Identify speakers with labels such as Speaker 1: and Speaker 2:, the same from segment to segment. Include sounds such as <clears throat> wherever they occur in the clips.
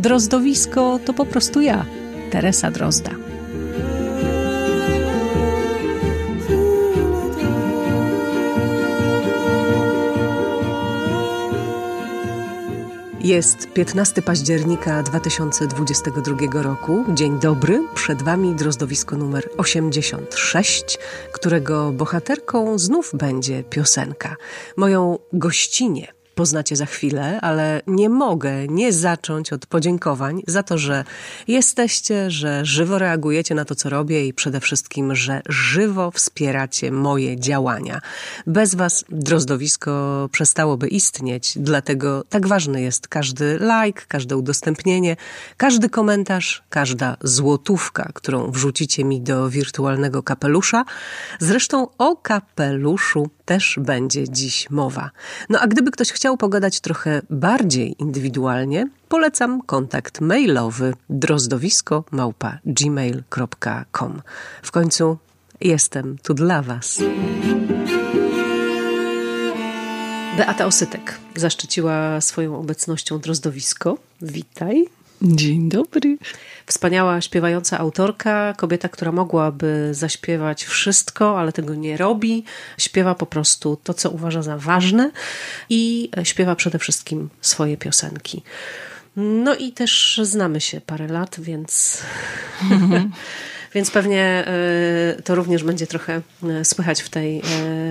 Speaker 1: Drozdowisko to po prostu ja, Teresa Drozda. Jest 15 października 2022 roku. Dzień dobry. Przed Wami drozdowisko numer 86, którego bohaterką znów będzie piosenka. Moją gościnie poznacie za chwilę, ale nie mogę nie zacząć od podziękowań za to, że jesteście, że żywo reagujecie na to, co robię i przede wszystkim, że żywo wspieracie moje działania. Bez Was drozdowisko przestałoby istnieć, dlatego tak ważny jest każdy like, każde udostępnienie, każdy komentarz, każda złotówka, którą wrzucicie mi do wirtualnego kapelusza. Zresztą o kapeluszu też będzie dziś mowa. No a gdyby ktoś chciał pogadać trochę bardziej indywidualnie, polecam kontakt mailowy drozdowisko małpa gmail.com. W końcu jestem tu dla Was. Beata Osytek zaszczyciła swoją obecnością drozdowisko. Witaj.
Speaker 2: Dzień dobry.
Speaker 1: Wspaniała śpiewająca autorka, kobieta, która mogłaby zaśpiewać wszystko, ale tego nie robi. Śpiewa po prostu to, co uważa za ważne i śpiewa przede wszystkim swoje piosenki. No i też znamy się parę lat, więc. <laughs> Więc pewnie e, to również będzie trochę e, słychać w tej, e,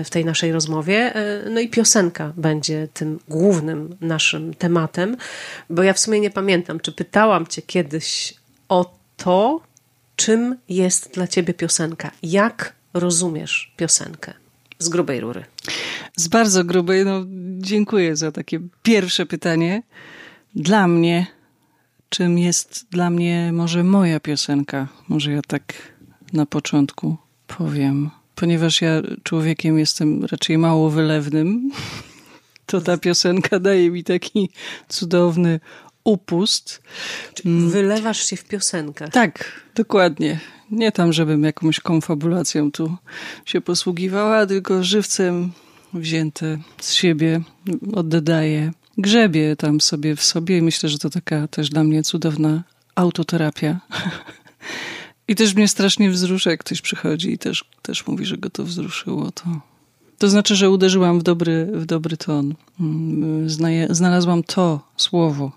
Speaker 1: w tej naszej rozmowie. No i piosenka będzie tym głównym naszym tematem, bo ja w sumie nie pamiętam, czy pytałam Cię kiedyś o to, czym jest dla Ciebie piosenka. Jak rozumiesz piosenkę? Z grubej rury.
Speaker 2: Z bardzo grubej. No, dziękuję za takie pierwsze pytanie. Dla mnie czym jest dla mnie może moja piosenka. Może ja tak na początku powiem. Ponieważ ja człowiekiem jestem raczej mało wylewnym, <laughs> to ta piosenka daje mi taki cudowny upust.
Speaker 1: Mm. Wylewasz się w piosenkę.
Speaker 2: Tak, dokładnie. Nie tam, żebym jakąś konfabulacją tu się posługiwała, tylko żywcem wzięte z siebie oddaję grzebie tam sobie w sobie i myślę, że to taka też dla mnie cudowna autoterapia. I też mnie strasznie wzrusza, jak ktoś przychodzi i też, też mówi, że go to wzruszyło. To, to znaczy, że uderzyłam w dobry, w dobry ton. Mm, znalazłam to słowo.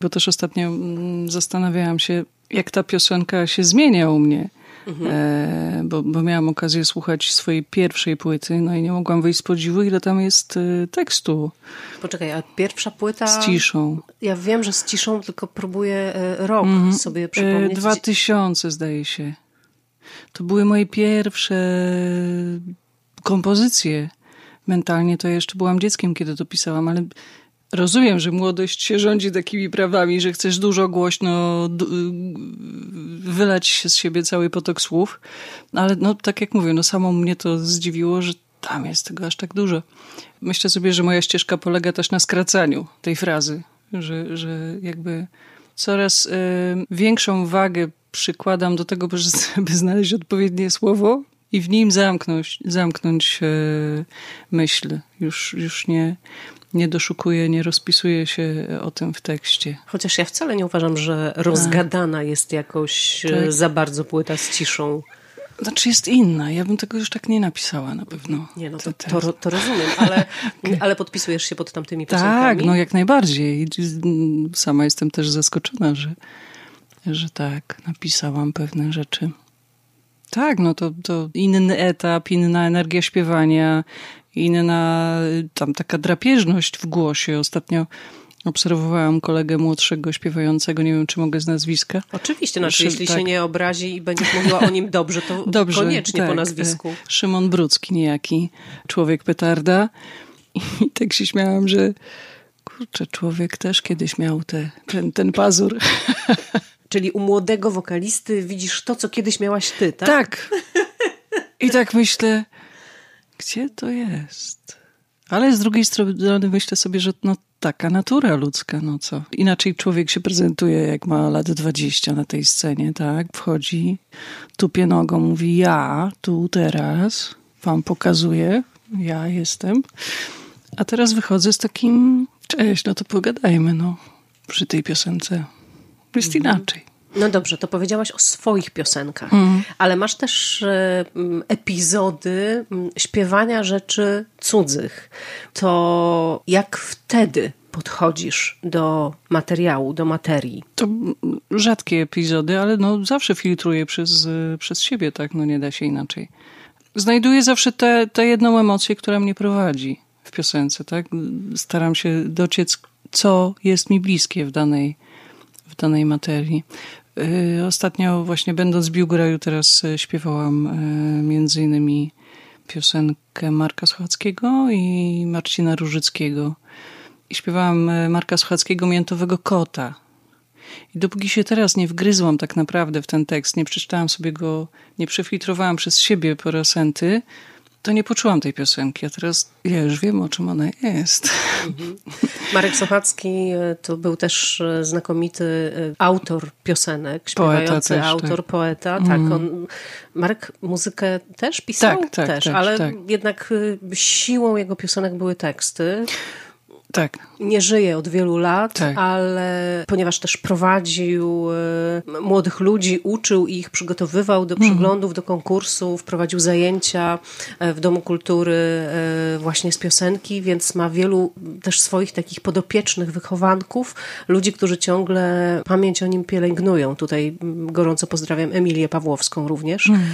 Speaker 2: Bo też ostatnio mm, zastanawiałam się, jak ta piosenka się zmienia u mnie. Mhm. E, bo, bo miałam okazję słuchać swojej pierwszej płyty, no i nie mogłam wyjść z podziwu, ile tam jest e, tekstu.
Speaker 1: Poczekaj, a pierwsza płyta...
Speaker 2: Z ciszą.
Speaker 1: Ja wiem, że z ciszą, tylko próbuję e, rok mhm. sobie przypomnieć.
Speaker 2: 2000 zdaje się. To były moje pierwsze kompozycje. Mentalnie to ja jeszcze byłam dzieckiem, kiedy to pisałam, ale Rozumiem, że młodość się rządzi takimi prawami, że chcesz dużo głośno wylać się z siebie cały potok słów, ale no tak jak mówię, no samo mnie to zdziwiło, że tam jest tego aż tak dużo. Myślę sobie, że moja ścieżka polega też na skracaniu tej frazy, że, że jakby coraz y, większą wagę przykładam do tego, żeby znaleźć odpowiednie słowo i w nim zamknąć, zamknąć y, myśl. Już, już nie, nie doszukuje, nie rozpisuje się o tym w tekście.
Speaker 1: Chociaż ja wcale nie uważam, że rozgadana jest jakoś e, tak. za bardzo płyta z ciszą.
Speaker 2: Znaczy jest inna. Ja bym tego już tak nie napisała na pewno.
Speaker 1: Nie, no to, to, to rozumiem, ale, <laughs> ale podpisujesz się pod tamtymi piosenkami?
Speaker 2: Tak, no jak najbardziej. Sama jestem też zaskoczona, że, że tak, napisałam pewne rzeczy. Tak, no to, to inny etap, inna energia śpiewania, inna tam taka drapieżność w głosie. Ostatnio obserwowałam kolegę młodszego śpiewającego, nie wiem czy mogę z nazwiska.
Speaker 1: Oczywiście, znaczy, jeśli tak. się nie obrazi i będziesz mówiła o nim dobrze, to <laughs> dobrze, koniecznie tak. po nazwisku.
Speaker 2: Szymon Brudzki niejaki, człowiek petarda. I <laughs> tak się śmiałam, że Kurczę, człowiek też kiedyś miał te, ten, ten pazur. <laughs>
Speaker 1: Czyli u młodego wokalisty widzisz to, co kiedyś miałaś ty, tak?
Speaker 2: Tak. I tak myślę, gdzie to jest? Ale z drugiej strony myślę sobie, że no taka natura ludzka, no co. Inaczej człowiek się prezentuje, jak ma lat 20 na tej scenie, tak? Wchodzi, tupie nogą, mówi ja, tu, teraz, wam pokazuję, ja jestem. A teraz wychodzę z takim, cześć, no to pogadajmy, no, przy tej piosence. Jest mhm. inaczej.
Speaker 1: No dobrze, to powiedziałaś o swoich piosenkach, mm. ale masz też e, epizody śpiewania rzeczy cudzych. To jak wtedy podchodzisz do materiału, do materii?
Speaker 2: To rzadkie epizody, ale no zawsze filtruję przez, przez siebie, tak? No nie da się inaczej. Znajduję zawsze tę te, te jedną emocję, która mnie prowadzi w piosence, tak? Staram się dociec, co jest mi bliskie w danej, w danej materii. Y, ostatnio właśnie będąc w Biłgoraju teraz y, śpiewałam y, między innymi piosenkę Marka Słuchackiego i Marcina Różyckiego. I śpiewałam Marka Słuchackiego Miętowego Kota. I dopóki się teraz nie wgryzłam tak naprawdę w ten tekst, nie przeczytałam sobie go, nie przefiltrowałam przez siebie po to nie poczułam tej piosenki, a teraz ja już wiem, o czym ona jest. Mhm.
Speaker 1: Marek Sochacki e, to był też e, znakomity e, autor piosenek, śpiewający też, autor, tak. poeta. Tak, mm. on, Marek muzykę też pisał?
Speaker 2: Tak, tak,
Speaker 1: też,
Speaker 2: tak,
Speaker 1: ale
Speaker 2: tak.
Speaker 1: jednak siłą jego piosenek były teksty.
Speaker 2: Tak.
Speaker 1: Nie żyje od wielu lat, tak. ale ponieważ też prowadził e, młodych ludzi, uczył ich, przygotowywał do mhm. przeglądów, do konkursów, prowadził zajęcia e, w Domu Kultury e, właśnie z piosenki, więc ma wielu też swoich takich podopiecznych wychowanków, ludzi, którzy ciągle pamięć o nim pielęgnują. Tutaj gorąco pozdrawiam Emilię Pawłowską również. Mhm.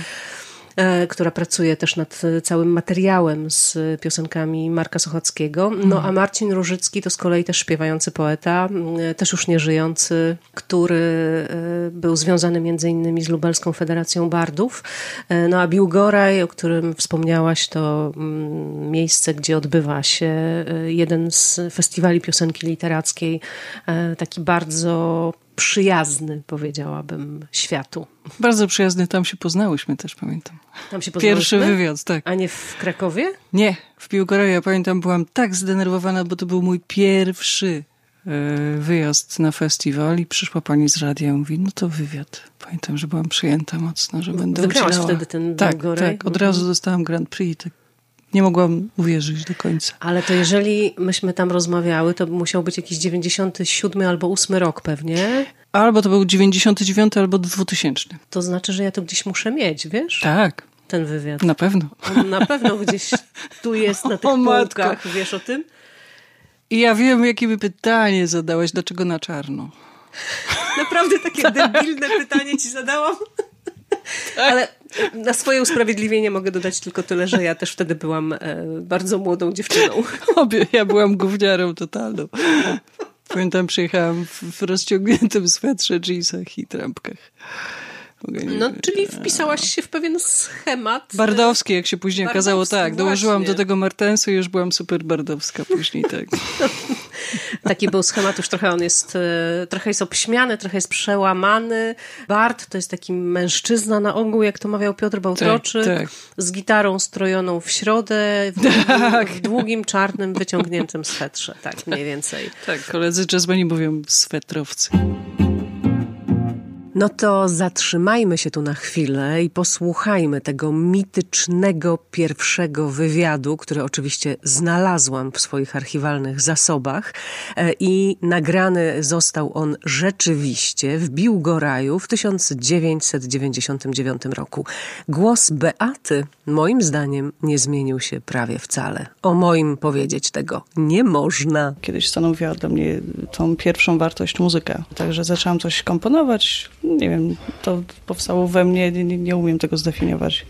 Speaker 1: E, która pracuje też nad całym materiałem z piosenkami Marka Sochockiego. No a Marcin Różycki to z kolei też śpiewający poeta, e, też już nieżyjący, który e, był związany między innymi z Lubelską Federacją Bardów. No a Biłgoraj, o którym wspomniałaś, to mm, miejsce, gdzie odbywa się jeden z festiwali piosenki literackiej, taki bardzo przyjazny, powiedziałabym, światu.
Speaker 2: Bardzo przyjazny, tam się poznałyśmy też, pamiętam.
Speaker 1: Tam się
Speaker 2: poznałyśmy? Pierwszy wywiad, tak.
Speaker 1: A nie w Krakowie?
Speaker 2: Nie, w Piłgoraju. Ja pamiętam, byłam tak zdenerwowana, bo to był mój pierwszy e, wyjazd na festiwal i przyszła pani z radia i mówi, no to wywiad. Pamiętam, że byłam przyjęta mocno, że będę
Speaker 1: Wygrałaś
Speaker 2: udzielała.
Speaker 1: wtedy ten
Speaker 2: Tak, tak. Od razu dostałam Grand Prix. Tak nie mogłam uwierzyć do końca.
Speaker 1: Ale to jeżeli myśmy tam rozmawiały, to musiał być jakiś 97 albo 8 rok pewnie.
Speaker 2: Albo to był 99 albo 2000.
Speaker 1: To znaczy, że ja to gdzieś muszę mieć, wiesz?
Speaker 2: Tak.
Speaker 1: Ten wywiad.
Speaker 2: Na pewno.
Speaker 1: On na pewno gdzieś tu jest na <laughs> tych o, półkach. Wiesz o tym?
Speaker 2: I ja wiem, jakie by pytanie zadałaś. Dlaczego na czarno?
Speaker 1: Naprawdę takie <laughs> tak. debilne pytanie ci zadałam? Tak. Ale na swoje usprawiedliwienie mogę dodać tylko tyle, że ja też wtedy byłam e, bardzo młodą dziewczyną. <laughs>
Speaker 2: Obie, ja byłam gówniarą totalną. Pamiętam, przyjechałam w, w rozciągniętym swetrze, jeansach i trampkach.
Speaker 1: No, czyli wpisałaś się w pewien schemat.
Speaker 2: Bardowski, jak się później okazało, tak. Dołożyłam właśnie. do tego martensu i już byłam super bardowska później, tak. <laughs>
Speaker 1: Taki był schemat, już trochę on jest, e, trochę jest obśmiany, trochę jest przełamany. Bart to jest taki mężczyzna na ogół, jak to mawiał Piotr Bałtroczyk, tak, tak. z gitarą strojoną w środę, w długim, <laughs> tak. w długim czarnym, wyciągniętym swetrze, tak mniej więcej.
Speaker 2: Tak, koledzy jazzmeni mówią swetrowcy.
Speaker 1: No to zatrzymajmy się tu na chwilę i posłuchajmy tego mitycznego pierwszego wywiadu, który oczywiście znalazłam w swoich archiwalnych zasobach e, i nagrany został on rzeczywiście w Biłgoraju w 1999 roku. Głos Beaty moim zdaniem nie zmienił się prawie wcale. O moim powiedzieć tego nie można.
Speaker 2: Kiedyś stanowiła dla mnie tą pierwszą wartość muzyka. Także zaczęłam coś komponować, nie wiem, to powstało we mnie, nie, nie umiem tego zdefiniować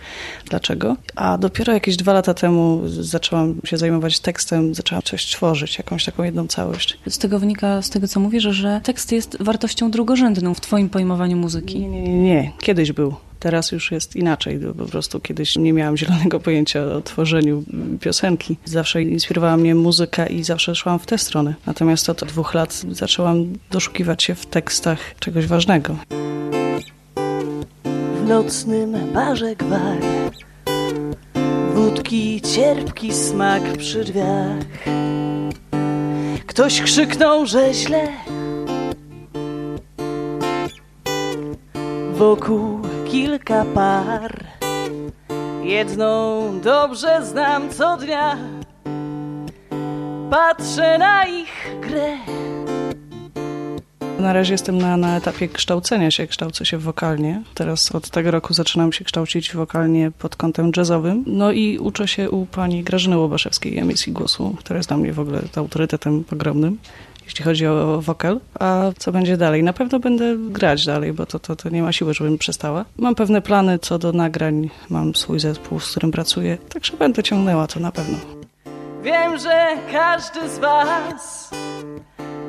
Speaker 2: dlaczego. A dopiero jakieś dwa lata temu zaczęłam się zajmować tekstem, zaczęłam coś tworzyć, jakąś taką jedną całość.
Speaker 3: Z tego wynika, z tego co mówisz, że tekst jest wartością drugorzędną w twoim pojmowaniu muzyki.
Speaker 2: Nie, nie, nie, nie. Kiedyś był Teraz już jest inaczej. Po prostu kiedyś nie miałam zielonego pojęcia o tworzeniu piosenki. Zawsze inspirowała mnie muzyka i zawsze szłam w tę stronę. Natomiast od dwóch lat zaczęłam doszukiwać się w tekstach czegoś ważnego.
Speaker 3: W nocnym barze gwar Wódki cierpki smak przy drzwiach Ktoś krzyknął, że źle Wokół kilka par. Jedną dobrze znam co dnia. Patrzę na ich grę.
Speaker 2: Na razie jestem na, na etapie kształcenia się, kształcę się wokalnie. Teraz od tego roku zaczynam się kształcić wokalnie pod kątem jazzowym. No i uczę się u pani Grażyny Łobaszewskiej emisji głosu, która jest dla mnie w ogóle autorytetem ogromnym jeśli chodzi o wokal. A co będzie dalej? Na pewno będę grać dalej, bo to, to, to nie ma siły, żebym przestała. Mam pewne plany co do nagrań, mam swój zespół, z którym pracuję, także będę ciągnęła to na pewno.
Speaker 3: Wiem, że każdy z was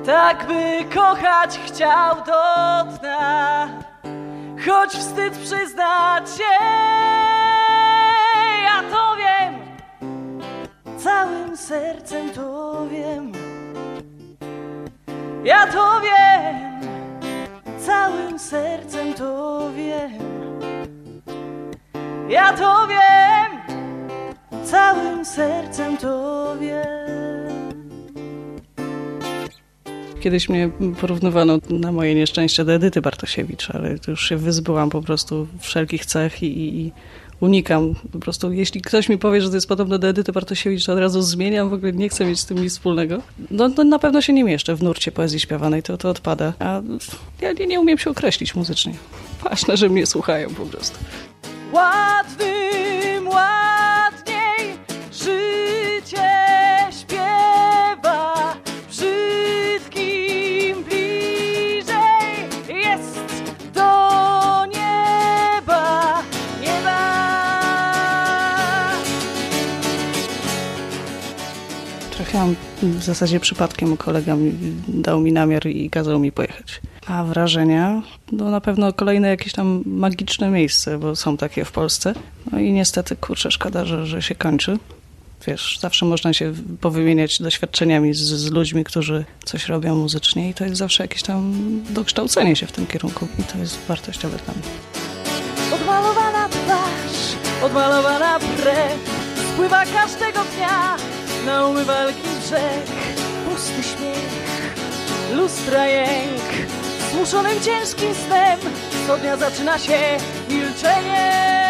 Speaker 3: tak by kochać chciał do dna, choć wstyd przyznać się, ja to wiem, całym sercem to wiem, ja to wiem, całym sercem to wiem, ja to wiem, całym sercem to wiem.
Speaker 2: Kiedyś mnie porównywano na moje nieszczęście do Edyty Bartosiewicz, ale już się wyzbyłam po prostu wszelkich cech i, i unikam. Po prostu jeśli ktoś mi powie, że to jest podobne do Edyty Bartosiewicz, to od razu zmieniam, w ogóle nie chcę mieć z tym nic wspólnego. No, no na pewno się nie mieszczę w nurcie poezji śpiewanej, to, to odpada. A ja nie, nie umiem się określić muzycznie. Ważne, że mnie słuchają po prostu. W zasadzie przypadkiem, kolega mi, dał mi namiar i kazał mi pojechać. A wrażenia? No na pewno kolejne jakieś tam magiczne miejsce, bo są takie w Polsce. No i niestety, kurczę, szkoda, że, że się kończy. Wiesz, zawsze można się powymieniać doświadczeniami z, z ludźmi, którzy coś robią muzycznie i to jest zawsze jakieś tam dokształcenie się w tym kierunku i to jest wartościowe dla mnie.
Speaker 3: Odmalowana twarz, odmalowana brew Spływa każdego dnia na umywalki brzeg Pusty śmiech, lustra jęk. Zmuszonym ciężkim snem Co dnia zaczyna się milczenie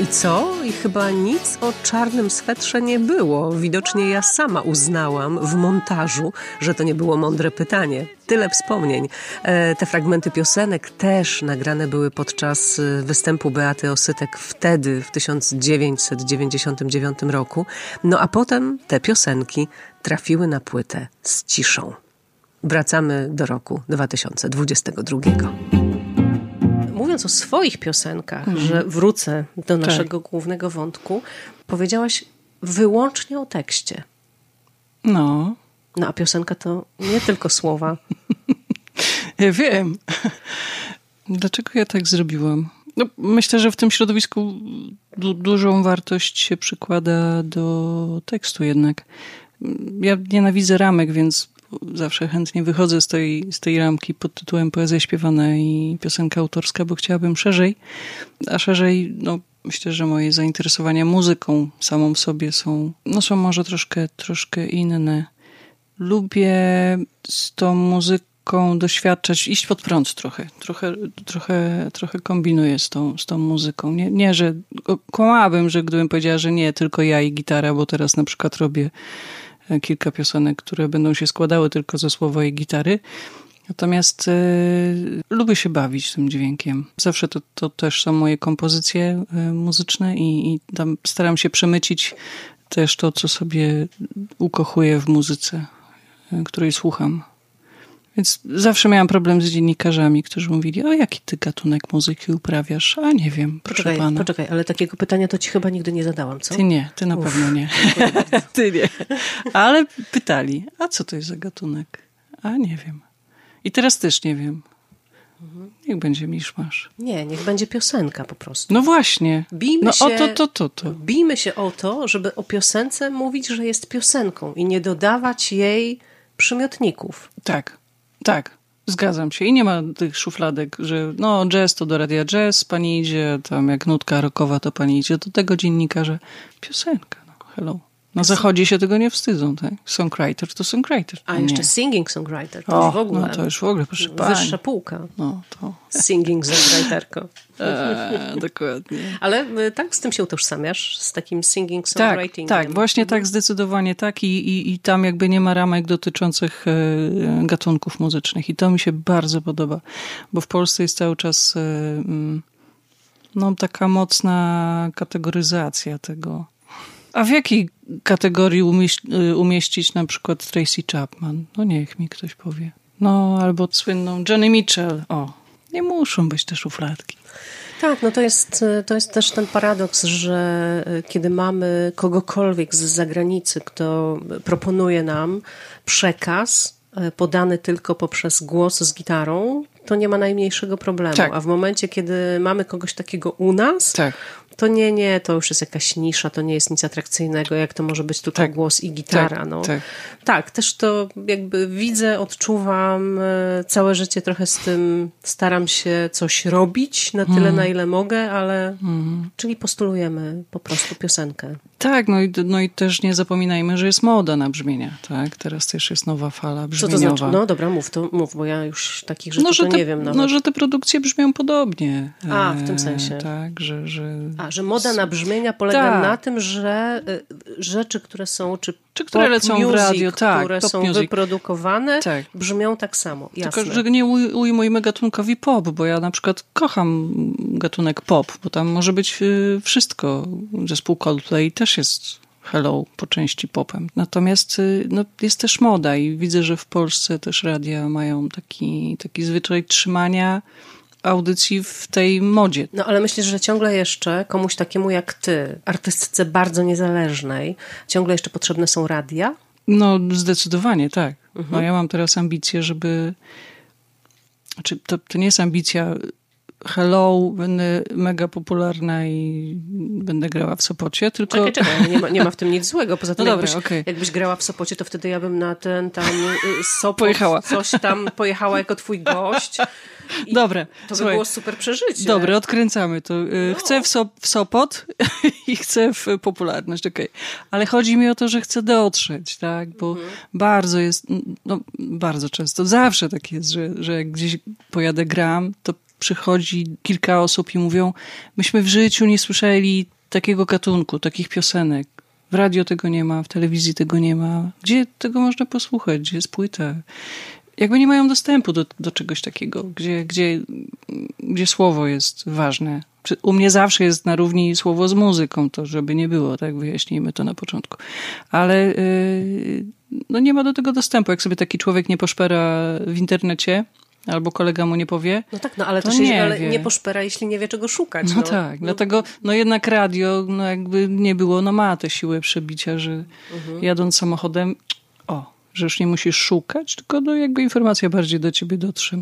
Speaker 1: I co? I chyba nic o czarnym swetrze nie było. Widocznie ja sama uznałam w montażu, że to nie było mądre pytanie. Tyle wspomnień. E, te fragmenty piosenek też nagrane były podczas e, występu Beaty Osytek wtedy, w 1999 roku. No a potem te piosenki trafiły na płytę z ciszą. Wracamy do roku 2022 mówiąc o swoich piosenkach, mhm. że wrócę do tak. naszego tak. głównego wątku, powiedziałaś wyłącznie o tekście.
Speaker 2: No.
Speaker 1: No a piosenka to nie tylko słowa. <laughs>
Speaker 2: ja wiem. Dlaczego ja tak zrobiłam? No, myślę, że w tym środowisku du dużą wartość się przykłada do tekstu jednak. Ja nienawidzę ramek, więc zawsze chętnie wychodzę z tej, z tej ramki pod tytułem Poezja śpiewana i piosenka autorska, bo chciałabym szerzej, a szerzej, no myślę, że moje zainteresowania muzyką samą w sobie są, no są może troszkę, troszkę inne. Lubię z tą muzyką doświadczać, iść pod prąd trochę. Trochę, trochę, trochę kombinuję z tą, z tą muzyką. Nie, nie, że kłamałabym, że gdybym powiedziała, że nie, tylko ja i gitara, bo teraz na przykład robię kilka piosenek, które będą się składały tylko ze słowa i gitary. Natomiast y, lubię się bawić tym dźwiękiem. Zawsze to, to też są moje kompozycje y, muzyczne i, i tam staram się przemycić też to, co sobie ukochuję w muzyce, y, której słucham. Więc zawsze miałam problem z dziennikarzami, którzy mówili, o jaki ty gatunek muzyki uprawiasz? A nie wiem, proszę
Speaker 1: poczekaj,
Speaker 2: pana.
Speaker 1: Poczekaj, ale takiego pytania to ci chyba nigdy nie zadałam, co?
Speaker 2: Ty nie, ty na Uf, pewno nie. <laughs> ty nie. Ale pytali, a co to jest za gatunek? A nie wiem. I teraz też nie wiem. Niech będzie miszmasz.
Speaker 1: Nie, niech będzie piosenka po prostu.
Speaker 2: No właśnie.
Speaker 1: Bijmy
Speaker 2: no
Speaker 1: się,
Speaker 2: o to, to, to, to.
Speaker 1: Bijmy się o to, żeby o piosence mówić, że jest piosenką i nie dodawać jej przymiotników.
Speaker 2: Tak, tak. Zgadzam się. I nie ma tych szufladek, że no jazz to do radia jazz, pani idzie, tam jak nutka rockowa to pani idzie do tego dziennikarza. Piosenka, no hello. Na zachodzie się tego nie wstydzą, tak? Songwriter to songwriter.
Speaker 1: A
Speaker 2: nie.
Speaker 1: jeszcze singing songwriter, to już
Speaker 2: O,
Speaker 1: w ogóle
Speaker 2: no to już w ogóle, proszę pani.
Speaker 1: wyższa półka.
Speaker 2: No to,
Speaker 1: Singing songwriterko. <laughs>
Speaker 2: e, dokładnie.
Speaker 1: Ale y, tak z tym się utożsamiasz, z takim singing
Speaker 2: Tak,
Speaker 1: songwriting.
Speaker 2: tak, właśnie tak, zdecydowanie tak I, i, i tam jakby nie ma ramek dotyczących e, gatunków muzycznych i to mi się bardzo podoba, bo w Polsce jest cały czas e, mm, no, taka mocna kategoryzacja tego. A w jakiej kategorii e, umieścić na przykład Tracy Chapman? No niech mi ktoś powie. No, albo słynną Johnny Mitchell. O, nie muszą być te szufladki.
Speaker 1: Tak, no to jest, to jest też ten paradoks, że y, kiedy mamy kogokolwiek z zagranicy, kto proponuje nam przekaz y, podany tylko poprzez głos z gitarą, to nie ma najmniejszego problemu.
Speaker 2: Tak.
Speaker 1: A w momencie, kiedy mamy kogoś takiego u nas,
Speaker 2: Tak.
Speaker 1: To nie, nie, to już jest jakaś nisza, to nie jest nic atrakcyjnego, jak to może być tylko
Speaker 2: Tak.
Speaker 1: głos i gitara.
Speaker 2: Tak,
Speaker 1: no.
Speaker 2: tak.
Speaker 1: tak, też to jakby widzę, odczuwam e, całe życie trochę z tym, staram się coś robić na tyle,
Speaker 2: Mhm.
Speaker 1: na ile mogę, ale czyli postulujemy po prostu piosenkę.
Speaker 2: Tak, no i, no i też nie zapominajmy, że jest moda na brzmienia, tak? Teraz też jest nowa fala
Speaker 1: Co
Speaker 2: brzmieniowa.
Speaker 1: to znaczy? No dobra, mów, to mów, bo ja już takich rzeczy
Speaker 2: no, że te,
Speaker 1: nie wiem nawet.
Speaker 2: no, że te produkcje brzmią podobnie.
Speaker 1: A, w
Speaker 2: E,
Speaker 1: tym sensie.
Speaker 2: Tak, że... że...
Speaker 1: A, że moda na brzmienia polega
Speaker 2: Tak.
Speaker 1: na tym, że y, rzeczy, które są, czy,
Speaker 2: Czy które lecą w
Speaker 1: music,
Speaker 2: radio, tak,
Speaker 1: które są
Speaker 2: music.
Speaker 1: wyprodukowane,
Speaker 2: Tak.
Speaker 1: brzmią tak samo. Jasne.
Speaker 2: Tylko, że nie uj- ujmujmy gatunkowi pop, bo ja na przykład kocham gatunek pop, bo tam może być y, wszystko. Zespół Coldplay też jest hello po części popem. Natomiast y, no, jest też moda i widzę, że w Polsce też radia mają taki, taki zwyczaj trzymania audycji w tej modzie.
Speaker 1: No ale myślisz, że ciągle jeszcze komuś takiemu jak ty, artystce bardzo niezależnej, ciągle jeszcze potrzebne są radia?
Speaker 2: No, zdecydowanie tak.
Speaker 1: Mhm.
Speaker 2: No, ja mam teraz ambicje, żeby. Znaczy, to, to nie jest ambicja. Hello, będę mega popularna i będę grała w Sopocie, tylko.
Speaker 1: Czekaj, czekaj, nie ma, nie ma w tym nic <laughs> złego. Poza tym,
Speaker 2: No dobra,
Speaker 1: jakbyś,
Speaker 2: okej.
Speaker 1: jakbyś grała w Sopocie, to wtedy ja bym na ten tam y, Sopot,
Speaker 2: Pojechała.
Speaker 1: coś tam <laughs> pojechała jako twój gość. I
Speaker 2: Dobre.
Speaker 1: To by
Speaker 2: słuchaj.
Speaker 1: było super przeżycie.
Speaker 2: Dobre, odkręcamy to. Y, Chcę w, so, w Sopot <laughs> i chcę w popularność, okej. Ale chodzi mi o to, że chcę dotrzeć, tak? Bo bardzo jest, no bardzo często, zawsze tak jest, że, że jak gdzieś pojadę gram, to przychodzi kilka osób i mówią, myśmy w życiu nie słyszeli takiego gatunku, takich piosenek. W radio tego nie ma, w telewizji tego nie ma. Gdzie tego można posłuchać? Gdzie jest płyta? Jakby nie mają dostępu do, do czegoś takiego, gdzie, gdzie, gdzie słowo jest ważne. U mnie zawsze jest na równi słowo z muzyką, to żeby nie było, tak wyjaśnijmy to na początku. Ale yy, no nie ma do tego dostępu. Jak sobie taki człowiek nie poszpera w internecie, albo kolega mu nie powie,
Speaker 1: No tak, no ale
Speaker 2: To
Speaker 1: też
Speaker 2: nie
Speaker 1: ale
Speaker 2: wie.
Speaker 1: nie poszpera, jeśli nie wie czego szukać.
Speaker 2: no,
Speaker 1: No,
Speaker 2: tak, dlatego no jednak radio, no jakby nie było, no ma tę siłę przebicia, że
Speaker 1: Mhm.
Speaker 2: jadąc samochodem, o, że już nie musisz szukać, tylko no jakby informacja bardziej do ciebie dotrze.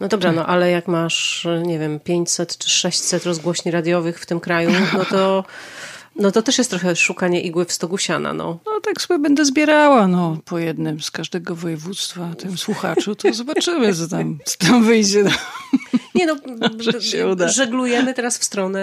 Speaker 1: No dobra, no ale jak masz, nie wiem, 500 czy 600 rozgłośni radiowych w tym kraju, no to, <laughs> no to też jest trochę szukanie igły w stogu siana, no.
Speaker 2: No tak sobie będę zbierała, no, po jednym z każdego województwa, tym słuchaczu, to zobaczymy, co tam, co tam wyjdzie. <laughs>
Speaker 1: Nie no, <laughs> żeglujemy teraz w stronę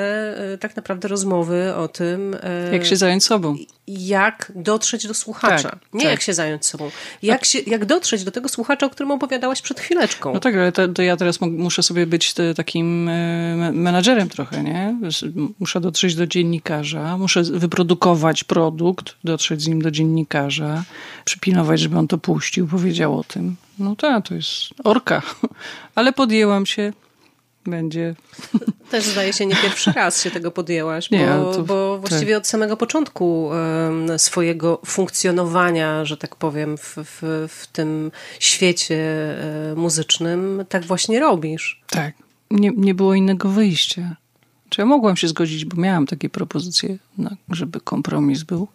Speaker 1: e, tak naprawdę rozmowy o tym, e,
Speaker 2: Jak się zająć sobą.
Speaker 1: jak dotrzeć do słuchacza.
Speaker 2: Tak,
Speaker 1: nie
Speaker 2: tak.
Speaker 1: jak się zająć sobą. Jak, się, jak dotrzeć do tego słuchacza, o którym opowiadałaś przed chwileczką.
Speaker 2: No tak, ale to, to ja teraz muszę sobie być takim e, me- menadżerem trochę, nie? Muszę dotrzeć do dziennikarza, muszę wyprodukować produkt, dotrzeć z nim do dziennikarza, przypilnować, żeby on to puścił, powiedział o tym. No tak, to jest orka. <laughs> Ale podjęłam się. Będzie. <laughs>
Speaker 1: Też zdaje się nie pierwszy raz się tego podjęłaś,
Speaker 2: Nie,
Speaker 1: bo,
Speaker 2: ale to-
Speaker 1: bo właściwie od samego początku swojego funkcjonowania, że tak powiem, w, w, w tym świecie e, muzycznym, tak właśnie robisz.
Speaker 2: Tak. Nie, nie było innego wyjścia. Czy ja mogłam się zgodzić, bo miałam takie propozycje, na, żeby kompromis był.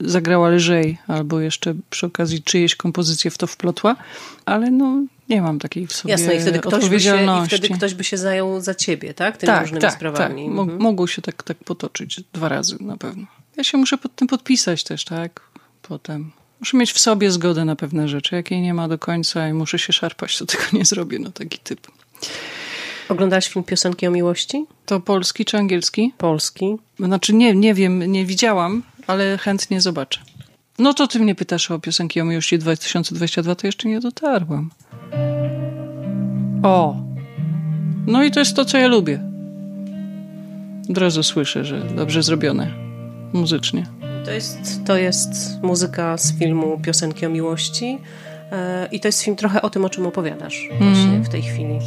Speaker 2: Zagrała lżej, albo jeszcze przy okazji czyjeś kompozycje w to wplotła, ale no Nie mam takiej w sobie
Speaker 1: Jasne, i wtedy, ktoś by się, i wtedy ktoś by się zajął za ciebie, tak? Tymi
Speaker 2: tak,
Speaker 1: różnymi
Speaker 2: tak,
Speaker 1: sprawami.
Speaker 2: Tak.
Speaker 1: Mhm.
Speaker 2: Mogło się tak, tak potoczyć dwa razy na pewno. Ja się muszę pod tym podpisać też, tak? Potem. Muszę mieć w sobie zgodę na pewne rzeczy. Jak jej nie ma do końca i muszę się szarpać, to <laughs> tego nie zrobię. No taki typ.
Speaker 1: Oglądałaś film Piosenki o miłości?
Speaker 2: To polski czy angielski?
Speaker 1: Polski.
Speaker 2: Znaczy nie, nie wiem, nie widziałam, ale chętnie zobaczę. No to ty mnie pytasz o piosenki o miłości 2022, to jeszcze nie dotarłam. O! No i to jest to, co ja lubię. Od razu słyszę, że dobrze zrobione muzycznie.
Speaker 1: To jest, to jest muzyka z filmu Piosenki o miłości. E, I to jest film trochę o tym, o czym opowiadasz właśnie w tej chwili.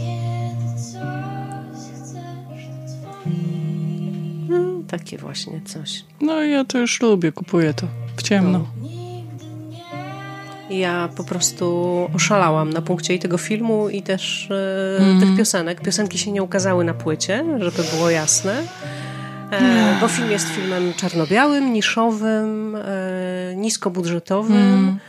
Speaker 1: No, takie właśnie coś.
Speaker 2: No ja to już lubię, kupuję to w ciemno.
Speaker 1: Ja po prostu oszalałam na punkcie i tego filmu, i też e, tych piosenek. Piosenki się nie ukazały na płycie, żeby było jasne. E, bo film jest filmem czarno-białym, niszowym, e, niskobudżetowym. E,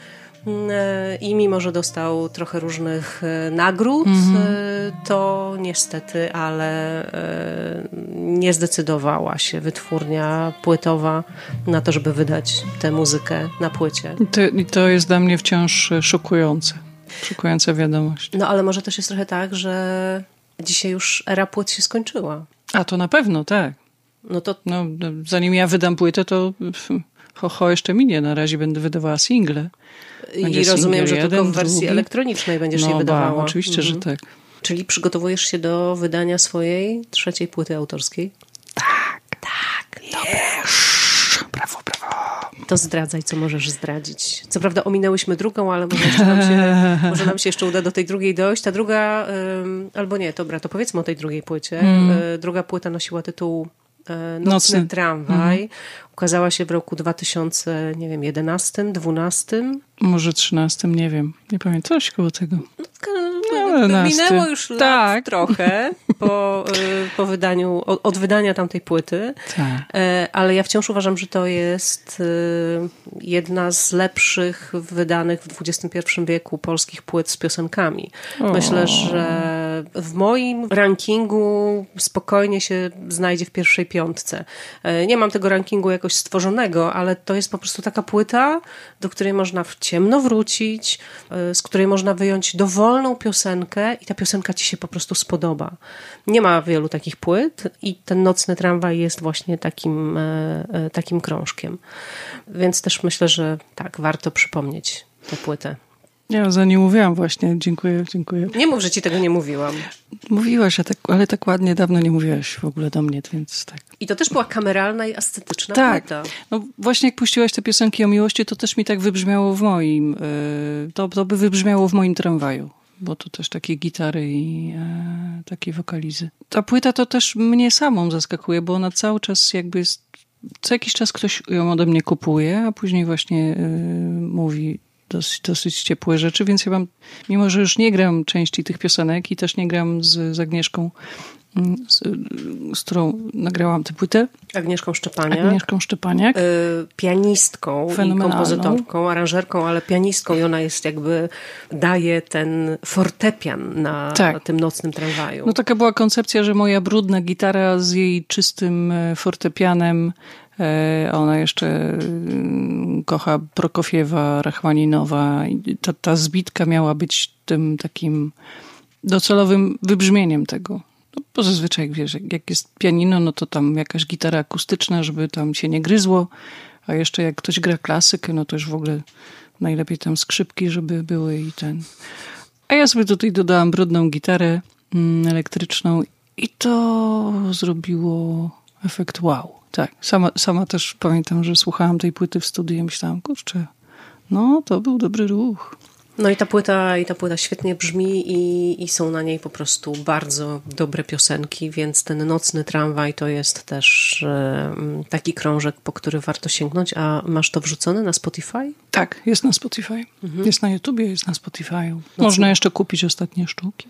Speaker 1: I mimo, że dostał trochę różnych e, nagród, e, to niestety, ale e, nie zdecydowała się wytwórnia płytowa na to, żeby wydać tę muzykę na płycie.
Speaker 2: I to, to jest dla mnie wciąż e, szokujące. Szokująca wiadomość.
Speaker 1: No ale może też jest trochę tak, że dzisiaj już era płyt się skończyła.
Speaker 2: A to na pewno, tak.
Speaker 1: No to
Speaker 2: No, zanim ja wydam płytę, to ho, ho jeszcze minie. Na razie będę wydawała single. Będzie
Speaker 1: i rozumiem, że
Speaker 2: singiel
Speaker 1: tylko w
Speaker 2: jeden,
Speaker 1: wersji
Speaker 2: drugi.
Speaker 1: elektronicznej będziesz je
Speaker 2: No ba,
Speaker 1: wydawała.
Speaker 2: oczywiście, że
Speaker 1: Mhm.
Speaker 2: tak.
Speaker 1: Czyli przygotowujesz się do wydania swojej trzeciej płyty autorskiej?
Speaker 2: Brawo, brawo.
Speaker 1: To zdradzaj, co możesz zdradzić. Co prawda ominęłyśmy drugą, ale może, jeszcze nam, się, <laughs> może nam się jeszcze uda do tej drugiej dojść. Ta druga, ym, albo nie, dobra, to powiedzmy o tej drugiej płycie. Y, druga płyta nosiła tytuł Nocny,
Speaker 2: Nocny.
Speaker 1: tramwaj. Ukazała się w roku 2000, nie wiem, 11, 12.
Speaker 2: Może trzynastym, nie wiem. Nie pamiętam, coś koło tego.
Speaker 1: No, minęło już lat
Speaker 2: Tak.
Speaker 1: trochę po, <laughs> y, po wydaniu, od, od wydania tamtej płyty.
Speaker 2: Tak.
Speaker 1: E, Ale ja wciąż uważam, że to jest y, jedna z lepszych wydanych w XXI wieku polskich płyt z piosenkami.
Speaker 2: O.
Speaker 1: Myślę, że w moim rankingu spokojnie się znajdzie w pierwszej piątce. E, Nie mam tego rankingu jakoś stworzonego, ale to jest po prostu taka płyta, do której można w ciemno wrócić, e, z której można wyjąć dowolną piosenkę i ta piosenka ci się po prostu spodoba. Nie ma wielu takich płyt i ten nocny tramwaj jest właśnie takim, e, takim krążkiem. Więc też myślę, że tak, warto przypomnieć tę płytę.
Speaker 2: Ja za nie mówiłam właśnie. Dziękuję, dziękuję.
Speaker 1: Nie mów, że ci tego nie mówiłam.
Speaker 2: Mówiłaś, tak, ale tak ładnie dawno nie mówiłaś w ogóle do mnie, więc tak.
Speaker 1: I to też była kameralna i estetyczna
Speaker 2: Tak.
Speaker 1: płyta.
Speaker 2: No właśnie jak puściłaś te piosenki o miłości, to też mi tak wybrzmiało w moim, y, to, to by wybrzmiało w moim tramwaju, bo to też takie gitary i e, takie wokalizy. Ta płyta to też mnie samą zaskakuje, bo ona cały czas jakby jest, co jakiś czas ktoś ją ode mnie kupuje, a później właśnie y, mówi dosyć, dosyć ciepłe rzeczy, więc ja mam, mimo że już nie gram części tych piosenek i też nie gram z, z Agnieszką, mm, z, z którą nagrałam tę płytę,
Speaker 1: Agnieszką Szczepaniak.
Speaker 2: Agnieszką Szczepaniak.
Speaker 1: y, pianistką i kompozytorką, aranżerką, ale pianistką i ona jest jakby, daje ten fortepian na
Speaker 2: Tak.
Speaker 1: tym nocnym tramwaju.
Speaker 2: No taka była koncepcja, że moja brudna gitara z jej czystym e, fortepianem, ona jeszcze mm, kocha Prokofiewa, Rachmaninowa. Ta, ta zbitka miała być tym takim docelowym wybrzmieniem tego. No, bo zazwyczaj, wiesz, jak- jak jest pianino, no to tam jakaś gitara akustyczna, żeby tam się nie gryzło, a jeszcze jak ktoś gra klasykę, no to już w ogóle najlepiej tam skrzypki, żeby były i ten... A ja sobie tutaj dodałam brudną gitarę mm, elektryczną i to zrobiło efekt wow. Tak, sama, sama też pamiętam, że słuchałam tej płyty w studiu i myślałam, kurczę, no to był dobry ruch.
Speaker 1: No i ta płyta, i ta płyta świetnie brzmi i, i są na niej po prostu bardzo dobre piosenki, więc ten nocny tramwaj to jest też taki krążek, po który warto sięgnąć. A masz to wrzucone na Spotify?
Speaker 2: Tak, jest na Spotify. Jest na YouTubie, jest na Spotify'u. Można jeszcze kupić ostatnie sztuki.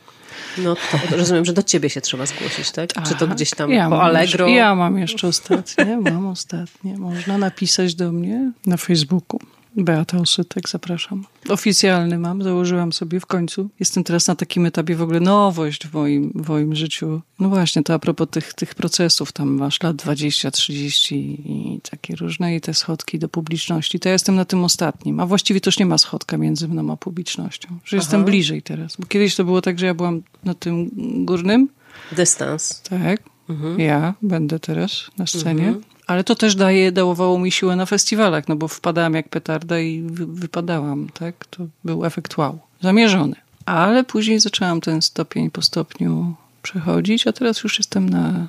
Speaker 1: No to rozumiem, że do ciebie się trzeba zgłosić, tak? Czy to
Speaker 2: Tak.
Speaker 1: gdzieś tam
Speaker 2: ja
Speaker 1: po Allegro?
Speaker 2: Jeszcze, ja mam jeszcze ostatnie, mam ostatnie. Można napisać do mnie na Facebooku. Beata Osytek, zapraszam. Oficjalny mam, założyłam sobie w końcu. Jestem teraz na takim etapie w ogóle nowość w moim, w moim życiu. No właśnie, to a propos tych, tych procesów, tam masz lat 20, 30 i takie różne i te schodki do publiczności. To ja jestem na tym ostatnim, a właściwie to już nie ma schodka między mną a publicznością. Że Aha. jestem bliżej teraz. Bo kiedyś to było tak, że ja byłam na tym górnym.
Speaker 1: Dystans.
Speaker 2: Tak. Mhm. Ja będę teraz na scenie. Mhm. Ale to też daje, dawało mi siłę na festiwalach, no bo wpadałam jak petarda i wy, wypadałam, tak? To był efekt wow. Zamierzony. Ale później zaczęłam ten stopień po stopniu przechodzić, a teraz już jestem na,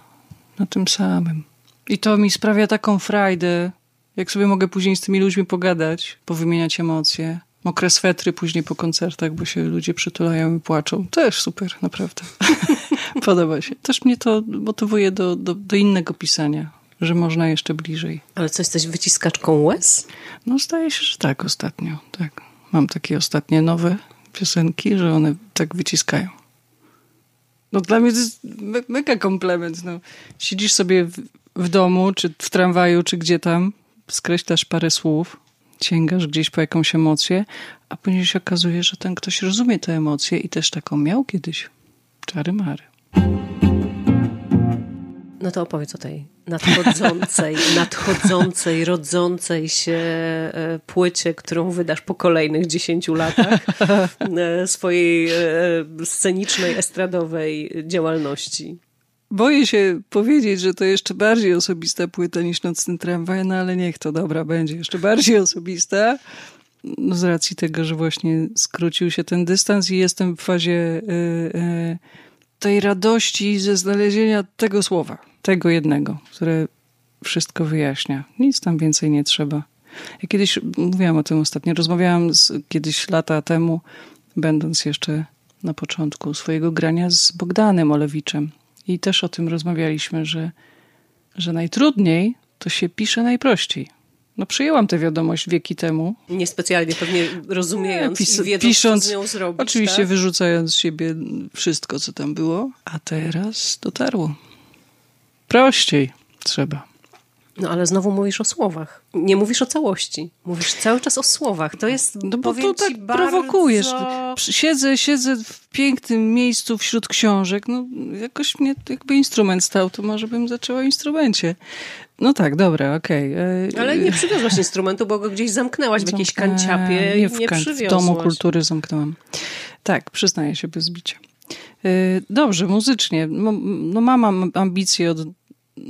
Speaker 2: na tym samym. I to mi sprawia taką frajdę, jak sobie mogę później z tymi ludźmi pogadać, powymieniać emocje. Mokre swetry później po koncertach, bo się ludzie przytulają i płaczą. Też super, naprawdę. <laughs> Podoba się. Też mnie to motywuje do, do, do innego pisania że można jeszcze bliżej.
Speaker 1: Ale co, jesteś wyciskaczką łez?
Speaker 2: No zdaje się, że tak ostatnio. Tak. Mam takie ostatnie nowe piosenki, że one tak wyciskają. No dla mnie to jest me mega komplement. No. Siedzisz sobie w, w domu, czy w tramwaju, czy gdzie tam, skreślasz parę słów, sięgasz gdzieś po jakąś emocję, a później się okazuje, że ten ktoś rozumie te emocje i też taką miał kiedyś. Czary mary.
Speaker 1: No to opowiedz o tej nadchodzącej, <laughs> nadchodzącej, rodzącej się e, płycie, którą wydasz po kolejnych dziesięciu latach e, swojej e, scenicznej, estradowej działalności.
Speaker 2: Boję się powiedzieć, że to jeszcze bardziej osobista płyta niż Nocny Tramwaj, no ale niech to dobra będzie. Jeszcze bardziej osobista. No z racji tego, że właśnie skrócił się ten dystans i jestem w fazie tej radości ze znalezienia tego słowa tego jednego, które wszystko wyjaśnia. Nic tam więcej nie trzeba. Ja kiedyś mówiłam o tym ostatnio, rozmawiałam z, kiedyś lata temu, będąc jeszcze na początku swojego grania z Bogdanem Olewiczem. I też o tym rozmawialiśmy, że, że najtrudniej to się pisze najprościej. No przyjęłam tę wiadomość wieki temu.
Speaker 1: Niespecjalnie pewnie rozumiejąc nie, pis- wiedząc, pisząc, co z nią zrobić.
Speaker 2: Oczywiście tak? wyrzucając z siebie wszystko, co tam było. A teraz dotarło. Prościej trzeba.
Speaker 1: No ale znowu mówisz o słowach. Nie mówisz o całości. Mówisz cały czas o słowach. To jest,
Speaker 2: no bo to tak bardzo... prowokujesz. Siedzę, siedzę w pięknym miejscu wśród książek. No jakoś mnie jakby instrument stał, to może bym zaczęła o instrumencie. No tak, dobra, okej.
Speaker 1: Okay. Ale nie przywiozłaś instrumentu, bo go gdzieś zamknęłaś w jakiejś kanciapie nie, w, nie kan-
Speaker 2: w Domu Kultury zamknęłam. Tak, przyznaję się bez bicia. E, dobrze, muzycznie. No, mam ambicje od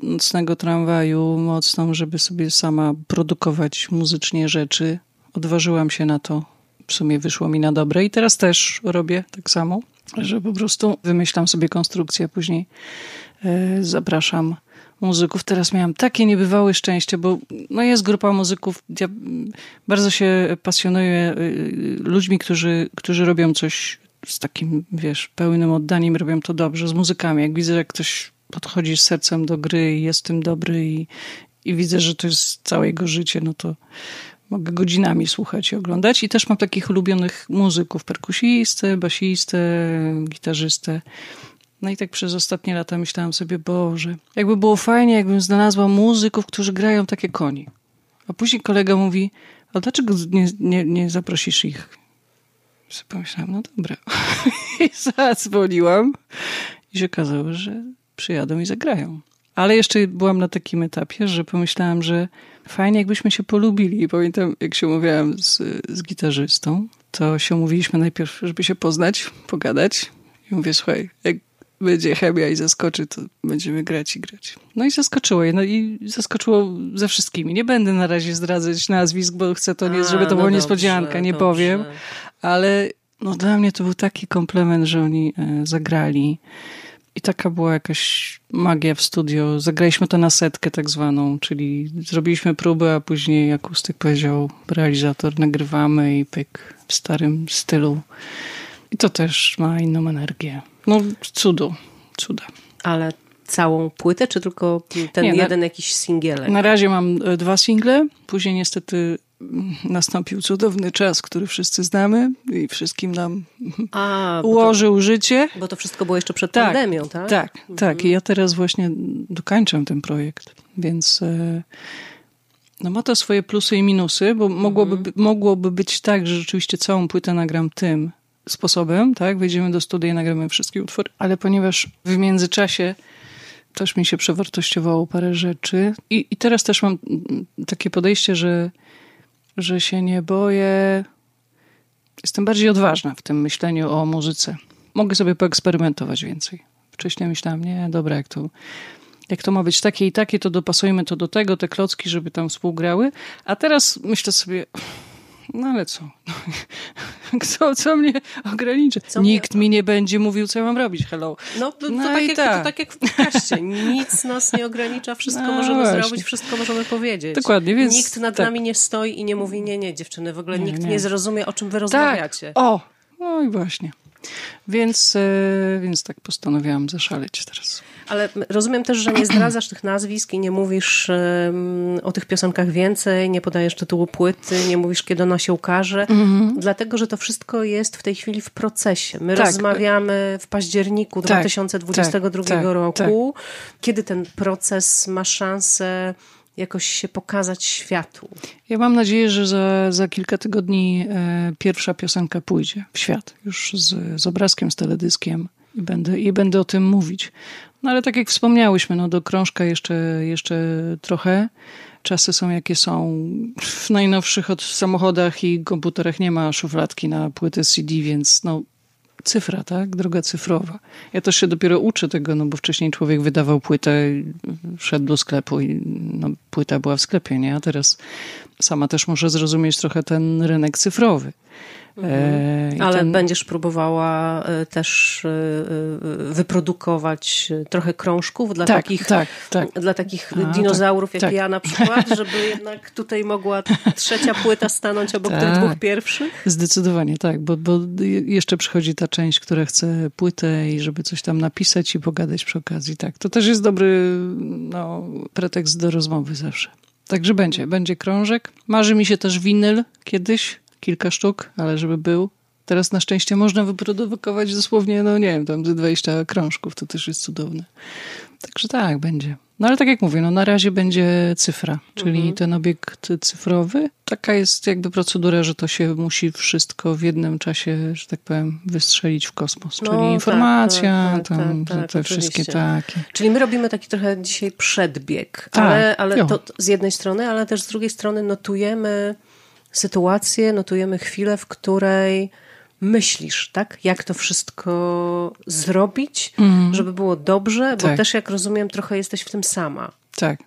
Speaker 2: nocnego tramwaju mocną, żeby sobie sama produkować muzycznie rzeczy. Odważyłam się na to. W sumie wyszło mi na dobre i teraz też robię tak samo, że po prostu wymyślam sobie konstrukcję, później e, zapraszam muzyków. Teraz miałam takie niebywałe szczęście, bo no jest grupa muzyków. Ja bardzo się pasjonuję e, ludźmi, którzy, którzy robią coś z takim, wiesz, pełnym oddaniem, robią to dobrze, z muzykami. Jak widzę, że ktoś podchodzisz sercem do gry i jest tym dobry i, i widzę, że to jest całe jego życie, no to mogę godzinami słuchać i oglądać. I też mam takich ulubionych muzyków, perkusistę, basistę, gitarzystę. No i tak przez ostatnie lata myślałam sobie, Boże, jakby było fajnie, jakbym znalazła muzyków, którzy grają takie koni. A później kolega mówi, a dlaczego nie, nie, nie zaprosisz ich? I sobie pomyślałam, no dobra. <laughs> I zadzwoniłam i się okazało, że przyjadą i zagrają. Ale jeszcze byłam na takim etapie, że pomyślałam, że fajnie jakbyśmy się polubili. I pamiętam, jak się umawiałam z, z gitarzystą, to się umówiliśmy najpierw, żeby się poznać, pogadać. I mówię, słuchaj, jak będzie chemia i zaskoczy, to będziemy grać i grać. No i zaskoczyło je. No i zaskoczyło ze wszystkimi. Nie będę na razie zdradzać nazwisk, bo chcę to nie, żeby to no była niespodzianka, nie dobrze. powiem. Ale no dla mnie to był taki komplement, że oni e, zagrali. I taka była jakaś magia w studio. Zagraliśmy to na setkę tak zwaną, czyli zrobiliśmy próbę, a później akustyk powiedział realizator, nagrywamy i pyk w starym stylu. I to też ma inną energię. No cudu, cuda.
Speaker 1: Ale całą płytę, czy tylko ten Nie, jeden na, jakiś singielek?
Speaker 2: Na razie mam e, dwa single, później niestety nastąpił cudowny czas, który wszyscy znamy i wszystkim nam A, ułożył
Speaker 1: to,
Speaker 2: życie.
Speaker 1: Bo to wszystko było jeszcze przed tak, pandemią, tak?
Speaker 2: Tak, mhm. tak. I ja teraz właśnie dokańczam ten projekt, więc e, No ma to swoje plusy i minusy, bo mogłoby,
Speaker 1: Mhm.
Speaker 2: mogłoby być tak, że rzeczywiście całą płytę nagram tym sposobem, tak? Wejdziemy do studia i nagramy wszystkie utwory, ale ponieważ w międzyczasie też mi się przewartościowało parę rzeczy i, i teraz też mam takie podejście, że, że się nie boję. Jestem bardziej odważna w tym myśleniu o muzyce. Mogę sobie poeksperymentować więcej. Wcześniej myślałam, nie, dobra, jak to, jak to ma być takie i takie, to dopasujmy to do tego, te klocki, żeby tam współgrały. A teraz myślę sobie, no ale co? <laughs> Kto, co mnie ograniczy?
Speaker 1: Co mnie-
Speaker 2: Nikt mi nie będzie mówił, co ja mam robić. Hello.
Speaker 1: No, to, to,
Speaker 2: No
Speaker 1: tak jak,
Speaker 2: tak.
Speaker 1: to tak jak w podcaście. Nic nas nie ogranicza, wszystko
Speaker 2: No
Speaker 1: możemy
Speaker 2: właśnie.
Speaker 1: zrobić, wszystko możemy powiedzieć.
Speaker 2: Dokładnie, więc
Speaker 1: Nikt nad
Speaker 2: tak.
Speaker 1: nami nie stoi i nie mówi, nie, nie, dziewczyny, w ogóle
Speaker 2: Nie,
Speaker 1: nikt
Speaker 2: nie.
Speaker 1: nie. zrozumie, o czym wy
Speaker 2: Tak.
Speaker 1: rozmawiacie.
Speaker 2: O! No i właśnie. Więc, e, więc tak postanowiłam zaszaleć teraz.
Speaker 1: Ale rozumiem też, że nie zdradzasz tych nazwisk i nie mówisz em, o tych piosenkach więcej, nie podajesz tytułu płyty, nie mówisz, kiedy ona się ukaże, dlatego, że to wszystko jest w tej chwili w procesie. My
Speaker 2: Tak.
Speaker 1: rozmawiamy w październiku
Speaker 2: Tak,
Speaker 1: 2022
Speaker 2: tak, tak,
Speaker 1: roku, kiedy ten proces ma szansę jakoś się pokazać światu.
Speaker 2: Ja mam nadzieję, że za, za kilka tygodni e, pierwsza piosenka pójdzie w świat. Już z, z obrazkiem, z teledyskiem i będę, i będę o tym mówić. No ale tak jak wspomniałyśmy, no do krążka jeszcze, jeszcze trochę. Czasy są jakie są. W najnowszych od samochodach i komputerach nie ma szufladki na płytę CD, więc no cyfra, tak? Droga cyfrowa. Ja też się dopiero uczę tego, no bo wcześniej człowiek wydawał płytę, szedł do sklepu i no, płyta była w sklepie, nie? A teraz sama też muszę zrozumieć trochę ten rynek cyfrowy. E, i
Speaker 1: Ale
Speaker 2: ten-
Speaker 1: będziesz próbowała e, też e, e, wyprodukować e, trochę krążków dla
Speaker 2: tak,
Speaker 1: takich
Speaker 2: tak, tak.
Speaker 1: dla takich
Speaker 2: A,
Speaker 1: dinozaurów jak
Speaker 2: tak.
Speaker 1: ja na przykład, żeby jednak tutaj mogła trzecia płyta stanąć obok tych
Speaker 2: Tak.
Speaker 1: dwóch pierwszych?
Speaker 2: Zdecydowanie tak, bo, bo jeszcze przychodzi ta część, która chce płytę i żeby coś tam napisać i pogadać przy okazji. Tak, to też jest dobry no, pretekst do rozmowy zawsze. Także będzie, będzie krążek. Marzy mi się też winyl kiedyś, kilka sztuk, ale żeby był. Teraz na szczęście można wyprodukować dosłownie, no nie wiem, tam ze 20 krążków, to też jest cudowne. Także tak, będzie. No ale tak jak mówię, no na razie będzie cyfra, czyli ten obiekt cyfrowy. Taka jest jakby procedura, że to się musi wszystko w jednym czasie, że tak powiem, wystrzelić w kosmos.
Speaker 1: No,
Speaker 2: czyli
Speaker 1: tak,
Speaker 2: informacja,
Speaker 1: tak, tak,
Speaker 2: tam,
Speaker 1: tak,
Speaker 2: te,
Speaker 1: tak,
Speaker 2: te wszystkie takie.
Speaker 1: Czyli my robimy taki trochę dzisiaj przedbieg,
Speaker 2: Tak,
Speaker 1: ale, ale to z jednej strony, ale też z drugiej strony notujemy sytuację, notujemy chwilę, w której myślisz, tak? Jak to wszystko zrobić, żeby było dobrze, bo
Speaker 2: Tak.
Speaker 1: też jak rozumiem, trochę jesteś w tym sama.
Speaker 2: Tak.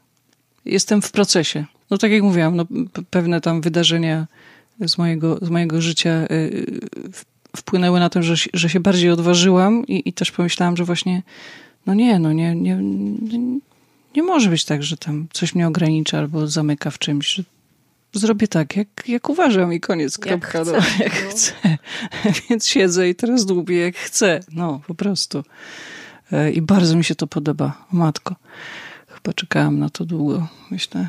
Speaker 2: Jestem w procesie. No tak jak mówiłam, no, pewne tam wydarzenia z mojego, z mojego życia y, wpłynęły na to, że, się- że się bardziej odważyłam i, i też pomyślałam, że właśnie no nie, no nie, nie, nie, nie może być tak, że tam coś mnie ogranicza albo zamyka w czymś, zrobię tak, jak, jak uważam i koniec, kropka.
Speaker 1: chcę,
Speaker 2: no, jak
Speaker 1: no.
Speaker 2: chcę. <laughs> Więc siedzę i teraz dłubię jak chcę. No, po prostu. E, I bardzo mi się to podoba. Matko. Chyba czekałam na to długo. Myślę,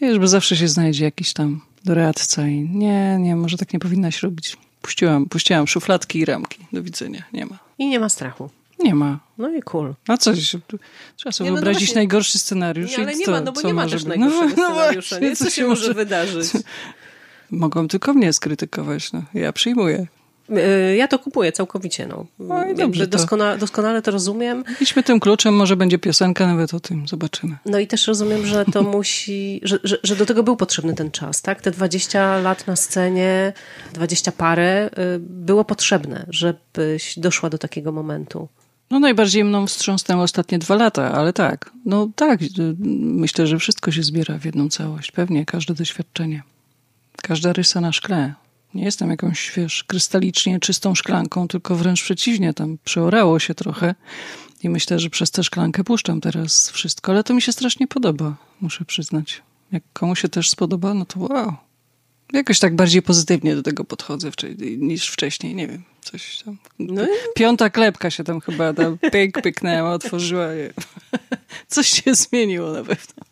Speaker 2: wiesz, bo zawsze się znajdzie jakiś tam doradca i nie, nie, może tak nie powinnaś robić. Puściłam, puściłam szufladki i ramki. Do widzenia. Nie ma.
Speaker 1: I nie ma strachu.
Speaker 2: Nie ma.
Speaker 1: No i cool.
Speaker 2: A co się, trzeba sobie
Speaker 1: Nie, no to
Speaker 2: wyobrazić
Speaker 1: właśnie-
Speaker 2: najgorszy scenariusz.
Speaker 1: Nie, ale nie
Speaker 2: co,
Speaker 1: ma, no bo
Speaker 2: co
Speaker 1: nie ma też najgorszego
Speaker 2: no,
Speaker 1: scenariusza.
Speaker 2: właśnie,
Speaker 1: nie? Co się może wydarzyć?
Speaker 2: Mogą tylko mnie skrytykować. No. Ja przyjmuję.
Speaker 1: Y, Ja to kupuję całkowicie. No.
Speaker 2: No i dobrze, to-
Speaker 1: Doskona, doskonale to rozumiem.
Speaker 2: Idźmy tym kluczem, może będzie piosenka nawet o tym. Zobaczymy.
Speaker 1: No i też rozumiem, że to <laughs> musi, że, że, że do tego był potrzebny ten czas, tak? Te 20 lat na scenie, 20 parę y, było potrzebne, żebyś doszła do takiego momentu.
Speaker 2: No najbardziej mną wstrząsnęły ostatnie dwa lata, ale tak. No tak, y, myślę, że wszystko się zbiera w jedną całość. Pewnie, każde doświadczenie. Każda rysa na szkle. Nie jestem jakąś, wiesz, krystalicznie czystą szklanką, tylko wręcz przeciwnie, tam przeorało się trochę i myślę, że przez tę szklankę puszczam teraz wszystko, ale to mi się strasznie podoba, muszę przyznać. Jak komuś się też spodoba, no to wow. Jakoś tak bardziej pozytywnie do tego podchodzę niż wcześniej, nie wiem, coś tam.
Speaker 1: No i-
Speaker 2: Piąta klepka się tam chyba tam pyk, pyknęła, otworzyła. i- <laughs> Coś się zmieniło na pewno.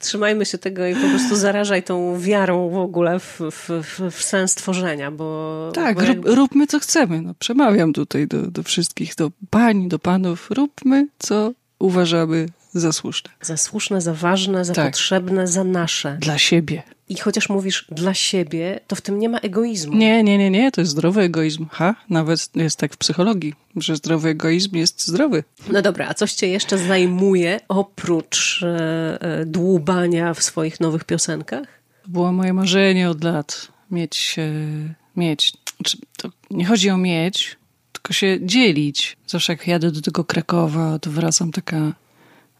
Speaker 1: Trzymajmy się tego i po prostu zarażaj tą wiarą w ogóle w, w, w, w sens tworzenia, bo...
Speaker 2: Tak,
Speaker 1: bo
Speaker 2: rób, róbmy co chcemy. No, przemawiam tutaj do, do wszystkich, do pań, do panów. Róbmy co uważamy za słuszne.
Speaker 1: Za słuszne, za ważne, za
Speaker 2: Tak.
Speaker 1: potrzebne, za nasze.
Speaker 2: Dla siebie.
Speaker 1: I chociaż mówisz dla siebie, to w tym nie ma egoizmu.
Speaker 2: Nie, nie, nie, nie, to jest zdrowy egoizm. Ha, nawet jest tak w psychologii, że zdrowy egoizm jest zdrowy.
Speaker 1: No dobra, a coś cię jeszcze zajmuje oprócz e, e, dłubania w swoich nowych piosenkach?
Speaker 2: To było moje marzenie od lat. Mieć, e, mieć. Znaczy, to nie chodzi o mieć, tylko się dzielić. Zawsze jak jadę do tego Krakowa, to wracam taka...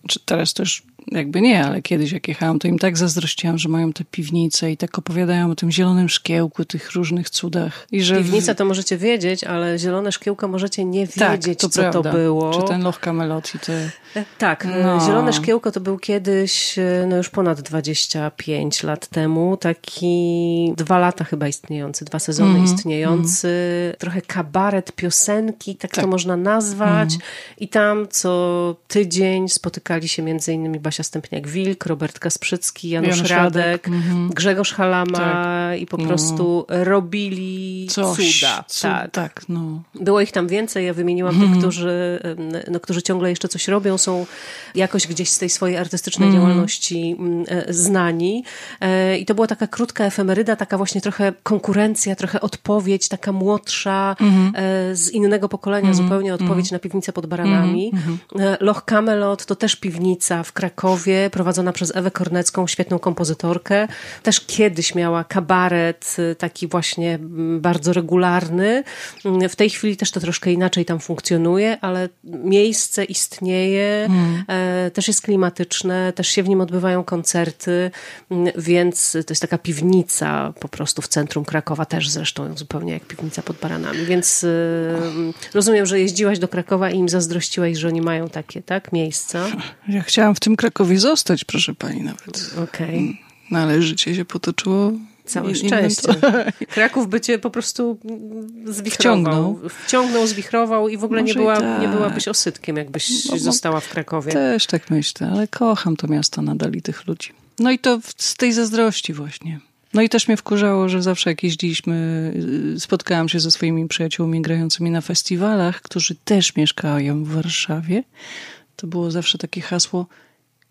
Speaker 2: Znaczy teraz też jakby nie, ale kiedyś jak jechałam, to im tak zazdrościłam, że mają te piwnice i tak opowiadają o tym zielonym szkiełku, tych różnych cudach. I że
Speaker 1: Piwnica to możecie wiedzieć, ale zielone szkiełko możecie nie
Speaker 2: tak,
Speaker 1: wiedzieć,
Speaker 2: to
Speaker 1: co
Speaker 2: prawda.
Speaker 1: to było.
Speaker 2: Czy ten Loch Camelot i te...
Speaker 1: E, Tak, e,
Speaker 2: No.
Speaker 1: Zielone Szkiełko to był kiedyś, e, no już ponad 25 lat temu, taki dwa lata chyba istniejący, dwa sezony
Speaker 2: Mhm,
Speaker 1: istniejący, trochę kabaret piosenki, tak, to
Speaker 2: Tak.
Speaker 1: można nazwać. I tam co tydzień spotykali się między innymi Basia Stępniak-Wilk, Robert Kasprzycki, Janusz,
Speaker 2: Janusz
Speaker 1: Radek,
Speaker 2: mhm.
Speaker 1: Grzegorz Halama
Speaker 2: Tak.
Speaker 1: i po
Speaker 2: No.
Speaker 1: prostu robili
Speaker 2: Coś,
Speaker 1: cuda.
Speaker 2: cud,
Speaker 1: tak.
Speaker 2: tak, no.
Speaker 1: Było ich tam więcej, ja wymieniłam
Speaker 2: Mhm.
Speaker 1: tych, którzy, no, którzy ciągle jeszcze coś robią, są jakoś gdzieś z tej swojej artystycznej
Speaker 2: Mhm.
Speaker 1: działalności mm, e, znani. E, I to była taka krótka efemeryda, taka właśnie trochę konkurencja, trochę odpowiedź, taka młodsza,
Speaker 2: Mhm.
Speaker 1: e, z innego pokolenia, zupełnie odpowiedź na piwnicę pod baranami.
Speaker 2: Mhm.
Speaker 1: Loch Camelot to też piwnica w Krakowie, prowadzona przez Ewę Kornecką, świetną kompozytorkę. Też kiedyś miała kabaret, y, taki właśnie mm, bardzo regularny. Mm, W tej chwili też to troszkę inaczej tam funkcjonuje, ale miejsce istnieje, e, też jest klimatyczne, też się w nim odbywają koncerty, mm, więc to jest taka piwnica po prostu w centrum Krakowa, też zresztą zupełnie jak piwnica pod baranami. Więc y, rozumiem, że jeździłaś do Krakowa i im zazdrościłaś, że oni mają takie, tak, miejsca.
Speaker 2: Ja chciałam w tym Krakowie zostać, proszę pani nawet.
Speaker 1: Okej.
Speaker 2: No ale życie się potoczyło.
Speaker 1: Całe szczęście. <laughs> Kraków by cię po prostu mm, zwichrował.
Speaker 2: Wciągnął.
Speaker 1: Wciągnął, zwichrował i w ogóle nie,
Speaker 2: Może
Speaker 1: była,
Speaker 2: tak.
Speaker 1: nie byłabyś osytkiem, jakbyś
Speaker 2: No,
Speaker 1: została w Krakowie.
Speaker 2: Też tak myślę, ale kocham to miasto nadal i tych ludzi. No i to z tej zazdrości właśnie. No i też mnie wkurzało, że zawsze jak jeździliśmy, y, spotkałam się ze swoimi przyjaciółmi grającymi na festiwalach, którzy też mieszkają w Warszawie. To było zawsze takie hasło,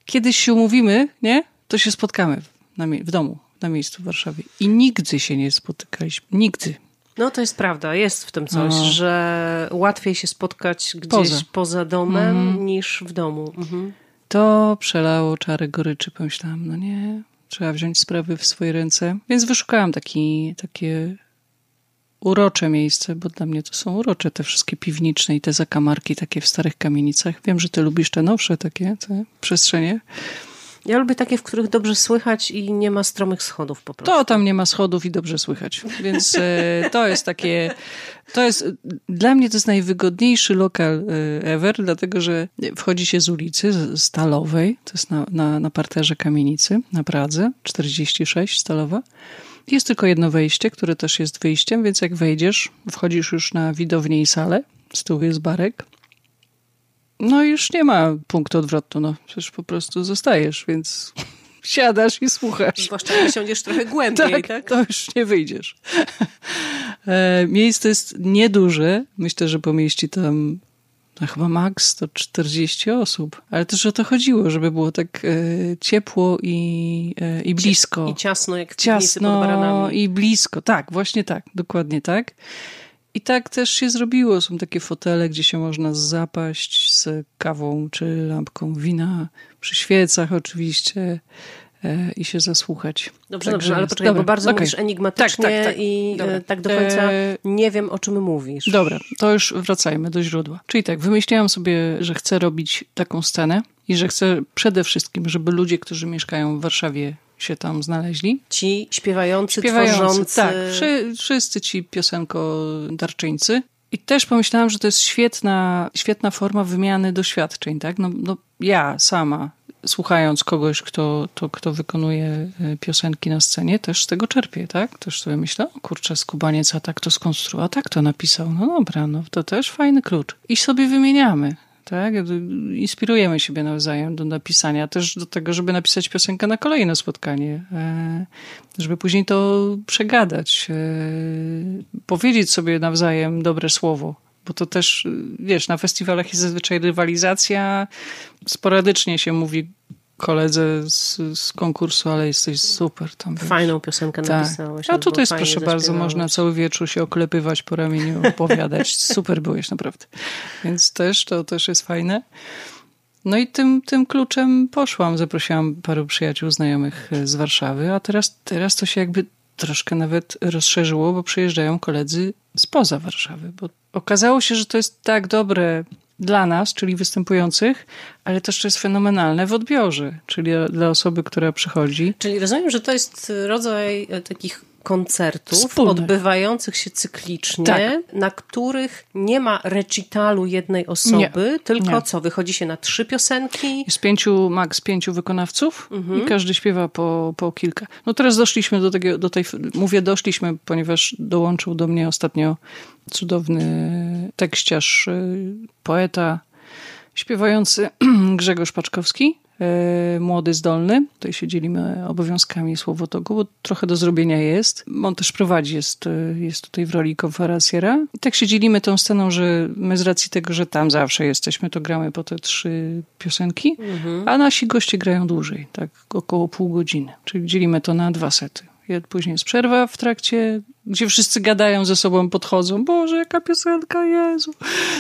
Speaker 2: kiedyś się umówimy, nie? To się spotkamy w, na, w domu, na miejscu w Warszawie. I nigdy się nie spotykaliśmy. Nigdy.
Speaker 1: No to jest prawda, jest w tym coś,
Speaker 2: No.
Speaker 1: że łatwiej się spotkać gdzieś
Speaker 2: Poza.
Speaker 1: poza, domem niż w domu. Mhm.
Speaker 2: To przelało czary goryczy. Pomyślałam, no nie, trzeba wziąć sprawy w swoje ręce. Więc wyszukałam taki, takie urocze miejsce, bo dla mnie to są urocze te wszystkie piwniczne i te zakamarki takie w starych kamienicach. Wiem, że ty lubisz te nowsze takie te przestrzenie.
Speaker 1: Ja lubię takie, w których dobrze słychać i nie ma stromych schodów po prostu.
Speaker 2: To tam nie ma schodów i dobrze słychać. Więc e, to jest takie, to jest, dla mnie to jest najwygodniejszy lokal e, ever, dlatego że wchodzi się z ulicy Stalowej, to jest na, na, na parterze kamienicy na Pradze, 46 Stalowa. Jest tylko jedno wejście, które też jest wyjściem, więc jak wejdziesz, wchodzisz już na widownię i salę, z tyłu jest barek. No i już nie ma punktu odwrotu, no przecież po prostu zostajesz, więc <laughs> siadasz i słuchasz.
Speaker 1: Zwłaszcza jak siądziesz trochę głębiej, <laughs>
Speaker 2: Tak,
Speaker 1: tak?
Speaker 2: to już nie wyjdziesz. <laughs> E, Miejsce jest nieduże. Myślę, że pomieści tam no chyba maks to 40 osób. Ale też o to chodziło, żeby było tak e, ciepło i, e, i blisko.
Speaker 1: I ciasno jak w piwnicy pod
Speaker 2: Ciasno
Speaker 1: baranami.
Speaker 2: i blisko. Tak, właśnie tak. Dokładnie tak. I tak też się zrobiło. Są takie fotele, gdzie się można zapaść z kawą czy lampką wina, przy świecach oczywiście i się zasłuchać.
Speaker 1: Dobrze, dobrze, ale poczekaj, bo
Speaker 2: Dobra,
Speaker 1: bardzo
Speaker 2: okej.
Speaker 1: mówisz enigmatycznie
Speaker 2: Tak, tak, tak.
Speaker 1: i
Speaker 2: Dobra.
Speaker 1: e, tak do końca
Speaker 2: E,
Speaker 1: nie wiem, o czym mówisz.
Speaker 2: Dobra, to już wracajmy do źródła. Czyli tak, wymyśliłam sobie, że chcę robić taką scenę i że chcę przede wszystkim, żeby ludzie, którzy mieszkają w Warszawie, się tam znaleźli.
Speaker 1: Ci śpiewający,
Speaker 2: Śpiewający,
Speaker 1: tworzący...
Speaker 2: tak, wszy, wszyscy ci piosenkodarczyńcy. I też pomyślałam, że to jest świetna, świetna forma wymiany doświadczeń, tak? No, no ja sama, słuchając kogoś, kto, to, kto wykonuje e, piosenki na scenie, też z tego czerpię, tak? Też sobie myślę, o kurczę, skubaniec, a tak to skonstruował, a tak to napisał. No dobra, no to też fajny klucz. I sobie wymieniamy. Tak? Inspirujemy siebie nawzajem do napisania, też do tego, żeby napisać piosenkę na kolejne spotkanie, e, żeby później to przegadać, e, powiedzieć sobie nawzajem dobre słowo bo to też, wiesz, na festiwalach jest zazwyczaj rywalizacja, sporadycznie się mówi koledze z, z konkursu, ale jesteś super. Tam
Speaker 1: Fajną piosenkę tak. napisałeś.
Speaker 2: A tutaj jest, proszę bardzo, można cały wieczór się oklepywać po ramieniu, opowiadać. <laughs> super byłeś, naprawdę. Więc też, to też jest fajne. No i tym, tym kluczem poszłam. Zaprosiłam paru przyjaciół, znajomych z Warszawy, a teraz, teraz to się jakby troszkę nawet rozszerzyło, bo przyjeżdżają koledzy spoza Warszawy, bo okazało się, że to jest tak dobre dla nas, czyli występujących, ale też to jest fenomenalne w odbiorze, czyli dla osoby, która przychodzi.
Speaker 1: Czyli rozumiem, że to jest rodzaj e, takich koncertów odbywających się cyklicznie, tak. na których nie ma recitalu jednej osoby, nie. tylko nie. co? Wychodzi się na trzy piosenki?
Speaker 2: Jest pięciu, maks pięciu wykonawców mhm. i każdy śpiewa po, po kilka. No teraz doszliśmy do, tego, do tej, mówię doszliśmy, ponieważ dołączył do mnie ostatnio cudowny tekściarz, y, poeta, śpiewający <clears throat> Grzegorz Paczkowski młody, zdolny. Tutaj się dzielimy obowiązkami Słowotoku, bo trochę do zrobienia jest. On też prowadzi, jest, e, jest tutaj w roli konferencjera. I tak się dzielimy tą sceną, że my z racji tego, że tam zawsze jesteśmy, to gramy po te trzy piosenki, mhm. a nasi goście grają dłużej, tak około pół godziny. Czyli dzielimy to na dwa sety. Później jest przerwa w trakcie, gdzie wszyscy gadają ze sobą, podchodzą. Boże, jaka piosenka, Jezu,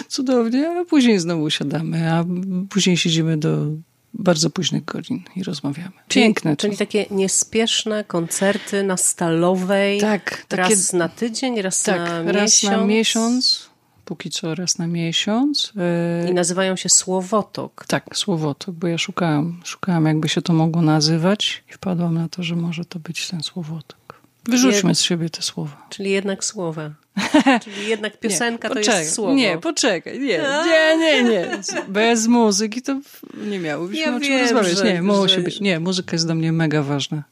Speaker 2: cudownie. A później znowu siadamy, a później siedzimy do bardzo późnych godzin i rozmawiamy.
Speaker 1: Piękne. Czyli, czyli takie niespieszne koncerty na Stalowej. Tak. Takie, raz na tydzień, raz tak, na miesiąc.
Speaker 2: raz na miesiąc. Póki co raz na miesiąc.
Speaker 1: E, I nazywają się Słowotok.
Speaker 2: Tak, Słowotok, bo ja szukałam, szukałam jakby się to mogło nazywać i wpadłam na to, że może to być ten Słowotok. Wyrzućmy Jed... z siebie te słowa.
Speaker 1: Czyli jednak słowa. <laughs> Czyli jednak piosenka nie, to jest słowo.
Speaker 2: Nie, poczekaj, nie, nie, nie, nie. Bez muzyki to nie miałobyśmy ja o czym wiem, rozmawiać. Że, nie, musi że... być. Nie, muzyka jest dla mnie mega ważna.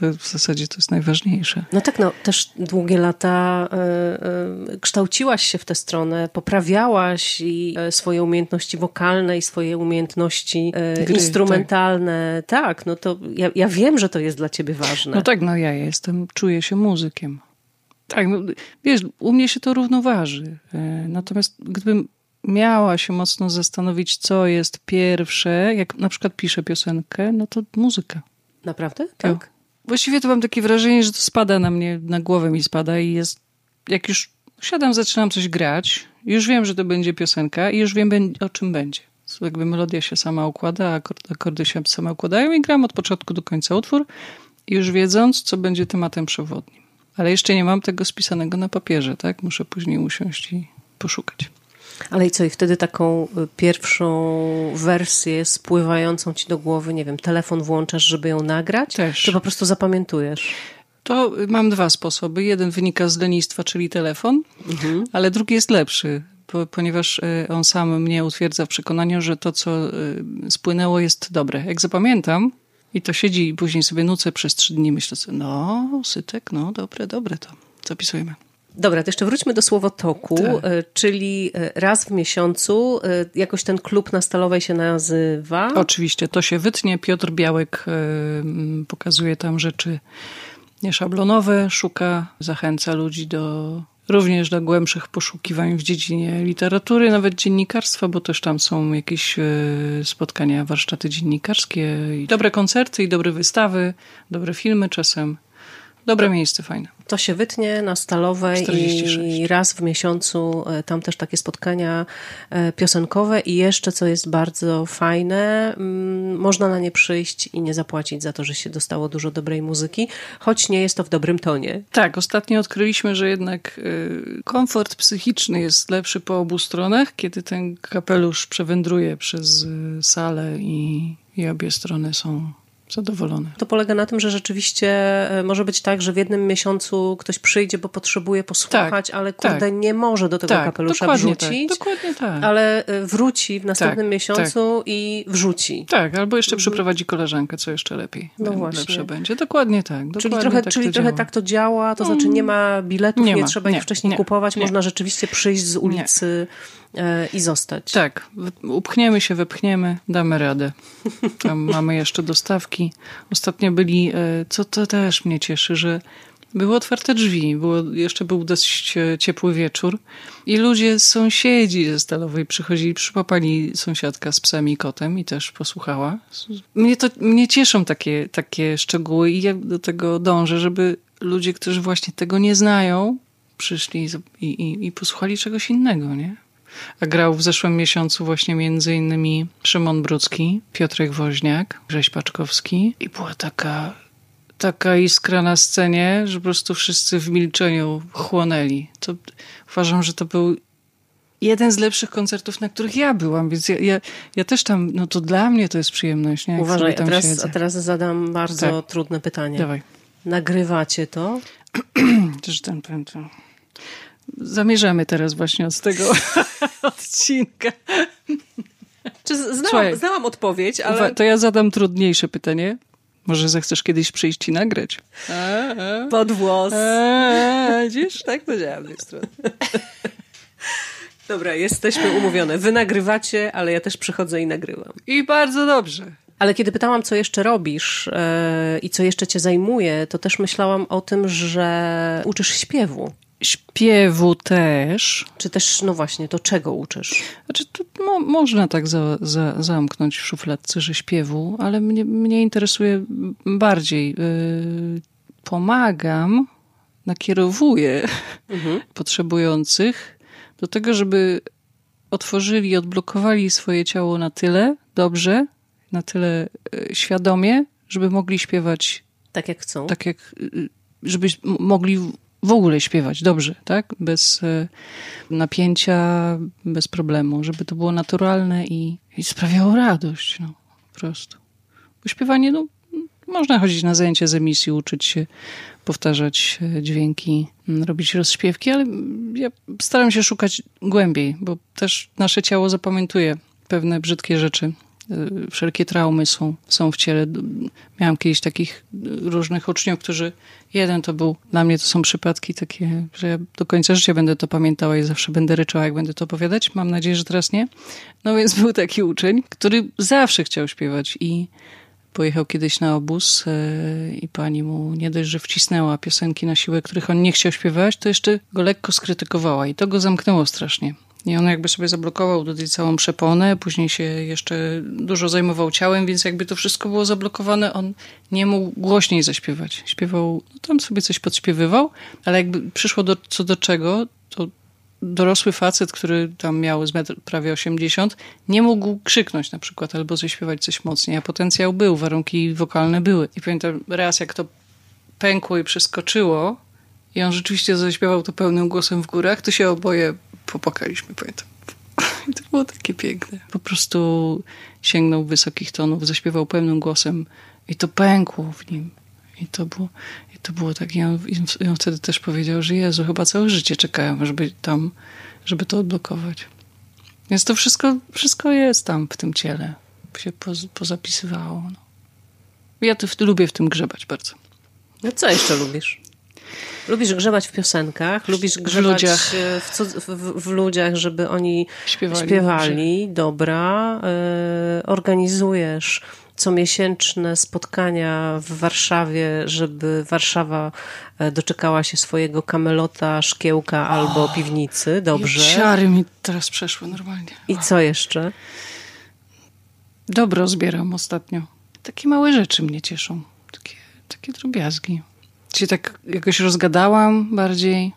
Speaker 2: To w zasadzie to jest najważniejsze.
Speaker 1: No tak, no też długie lata y, y, kształciłaś się w tę stronę, poprawiałaś i y, swoje umiejętności wokalne i swoje umiejętności Gry, instrumentalne. Tak. tak, no to ja, ja wiem, że to jest dla ciebie ważne.
Speaker 2: No tak, no ja jestem, czuję się muzykiem. Tak, no, wiesz, u mnie się to równoważy. Natomiast gdybym miała się mocno zastanowić, co jest pierwsze, jak na przykład piszę piosenkę, no to muzyka.
Speaker 1: Naprawdę? Tak.
Speaker 2: Właściwie to mam takie wrażenie, że to spada na mnie, na głowę mi spada i jest, jak już siadam, zaczynam coś grać, już wiem, że to będzie piosenka i już wiem, o czym będzie. Jakby melodia się sama układa, akordy się same układają i gram od początku do końca utwór, już wiedząc, co będzie tematem przewodnim. Ale jeszcze nie mam tego spisanego na papierze, tak? Muszę później usiąść i poszukać.
Speaker 1: Ale i co, i wtedy taką y, pierwszą wersję spływającą ci do głowy, nie wiem, telefon włączasz, żeby ją nagrać? Też. Czy po prostu zapamiętujesz?
Speaker 2: To mam dwa sposoby. Jeden wynika z lenistwa, czyli telefon, mhm. ale drugi jest lepszy, ponieważ y, on sam mnie utwierdza w przekonaniu, że to, co y, spłynęło, jest dobre. Jak zapamiętam, i to siedzi i później sobie nucę przez trzy dni. Myślę sobie, no, sytek, no, dobre, dobre to. Zapisujemy.
Speaker 1: Dobra, to jeszcze wróćmy do słowotoku, tak. E, czyli e, raz w miesiącu e, jakoś ten klub na Stalowej się nazywa.
Speaker 2: Oczywiście, to się wytnie. Piotr Białek pokazuje tam rzeczy nieszablonowe, szuka, zachęca ludzi do również do głębszych poszukiwań w dziedzinie literatury, nawet dziennikarstwa, bo też tam są jakieś spotkania, warsztaty dziennikarskie, i dobre koncerty i dobre wystawy, dobre filmy czasem. Dobre miejsce, fajne.
Speaker 1: To się wytnie na Stalowej 46. i raz w miesiącu e, tam też takie spotkania e, piosenkowe i jeszcze, co jest bardzo fajne, mm, można na nie przyjść i nie zapłacić za to, że się dostało dużo dobrej muzyki, choć nie jest to w dobrym tonie.
Speaker 2: Tak, ostatnio odkryliśmy, że jednak e, komfort psychiczny jest lepszy po obu stronach, kiedy ten kapelusz przewędruje przez salę i, i obie strony są zadowolony.
Speaker 1: To polega na tym, że rzeczywiście e, może być tak, że w jednym miesiącu ktoś przyjdzie, bo potrzebuje posłuchać, tak, ale kurde tak. nie może do tego tak, kapelusza dokładnie tak, wrzucić. Tak, dokładnie tak. Ale e, wróci w następnym tak, miesiącu tak. i wrzuci.
Speaker 2: Tak, albo jeszcze mhm. przyprowadzi koleżankę, co jeszcze lepiej. No właśnie. Lepsze będzie. Dokładnie tak. Dokładnie
Speaker 1: czyli trochę,
Speaker 2: tak
Speaker 1: czyli trochę tak to działa, to znaczy nie ma biletów, nie, nie ma, trzeba nie, ich wcześniej nie, kupować, można rzeczywiście przyjść z ulicy E, i zostać.
Speaker 2: Tak, upchniemy się, wepchniemy, damy radę. <laughs> Tam mamy jeszcze dostawki. Ostatnio byli, e, co to też mnie cieszy, że Były otwarte drzwi, było, jeszcze był dość e, ciepły wieczór i ludzie, sąsiedzi ze Stalowej przychodzili, przypapali sąsiadka z psem i kotem i też posłuchała. Mnie, to, mnie cieszą takie, takie szczegóły i ja do tego dążę, żeby ludzie, którzy właśnie tego nie znają, przyszli i, i, i posłuchali czegoś innego, nie? A grał w zeszłym miesiącu właśnie między innymi Szymon Brudzki, Piotrek Woźniak, Grześ Paczkowski i była taka taka iskra na scenie, że po prostu wszyscy w milczeniu chłonęli. To uważam, że to był jeden z lepszych koncertów, na których ja byłam, więc ja, ja, ja też tam, no to dla mnie to jest przyjemność. Nie?
Speaker 1: Uważaj, a teraz, a teraz zadam bardzo tak. trudne pytanie.
Speaker 2: Dawaj.
Speaker 1: Nagrywacie to? <clears throat>
Speaker 2: Też ten pamiętam. Zamierzamy teraz właśnie od tego <laughs> odcinka.
Speaker 1: Czy znałam, znałam odpowiedź, ale...
Speaker 2: To ja zadam trudniejsze pytanie. Może zechcesz kiedyś przyjść i nagrać?
Speaker 1: A, a. Pod włos.
Speaker 2: A, widzisz? Tak to działa w tej stronie.
Speaker 1: Dobra, jesteśmy umówione. Wy nagrywacie, ale ja też przychodzę i nagrywam.
Speaker 2: I bardzo dobrze.
Speaker 1: Ale kiedy pytałam, co jeszcze robisz yy, i co jeszcze cię zajmuje, to też myślałam o tym, że uczysz śpiewu.
Speaker 2: Śpiewu też.
Speaker 1: Czy też, no właśnie, to czego uczysz?
Speaker 2: Znaczy, to mo można tak za, za, zamknąć w szufladce, że śpiewu, ale mnie, mnie interesuje bardziej. Yy, pomagam, nakierowuję mhm. <laughs> potrzebujących do tego, żeby otworzyli, odblokowali swoje ciało na tyle dobrze, na tyle yy, świadomie, żeby mogli śpiewać
Speaker 1: tak jak chcą.
Speaker 2: Tak jak, yy, żeby mogli w ogóle śpiewać dobrze, tak? Bez e, napięcia, bez problemu, żeby to było naturalne i, i sprawiało radość, no, po prostu. Bo śpiewanie, no, można chodzić na zajęcia z emisji, uczyć się powtarzać e, dźwięki, robić rozśpiewki, ale ja staram się szukać głębiej, bo też nasze ciało zapamiętuje pewne brzydkie rzeczy wszelkie traumy są, są w ciele. Miałam kiedyś takich różnych uczniów, którzy, jeden to był, dla mnie to są przypadki takie, że ja do końca życia będę to pamiętała i zawsze będę ryczała, jak będę to opowiadać. Mam nadzieję, że teraz nie. No więc był taki uczeń, który zawsze chciał śpiewać i pojechał kiedyś na obóz y, i pani mu nie dość, że wcisnęła piosenki na siłę, których on nie chciał śpiewać, to jeszcze go lekko skrytykowała i to go zamknęło strasznie. I on jakby sobie zablokował tutaj całą przeponę, później się jeszcze dużo zajmował ciałem, więc jakby to wszystko było zablokowane, on nie mógł głośniej zaśpiewać. Śpiewał, no tam sobie coś podśpiewywał, ale jakby przyszło do, co do czego, to dorosły facet, który tam miał z metr prawie 80, nie mógł krzyknąć na przykład albo zaśpiewać coś mocniej, a potencjał był, warunki wokalne były. I pamiętam raz, jak to pękło i przeskoczyło i on rzeczywiście zaśpiewał to pełnym głosem w górach, to się oboje popłakaliśmy, pamiętam. <laughs> I to było takie piękne. Po prostu sięgnął wysokich tonów, zaśpiewał pełnym głosem i to pękło w nim. I to było, i to było tak. I on, I on wtedy też powiedział, że Jezu, chyba całe życie czekają, żeby tam, żeby to odblokować. Więc to wszystko, wszystko jest tam w tym ciele. Się poz, pozapisywało. No. Ja to w, lubię w tym grzebać bardzo.
Speaker 1: No co jeszcze lubisz? Lubisz grzebać w piosenkach, lubisz grzebać w ludziach, e, w, w, w ludziach żeby oni śpiewali. śpiewali dobra. Y, organizujesz comiesięczne spotkania w Warszawie, żeby Warszawa e, doczekała się swojego kamelota, szkiełka albo piwnicy. Dobrze.
Speaker 2: Siary mi teraz przeszły normalnie.
Speaker 1: I co jeszcze?
Speaker 2: Dobro zbieram ostatnio. Takie małe rzeczy mnie cieszą. Takie, takie drobiazgi się tak jakoś rozgadałam bardziej.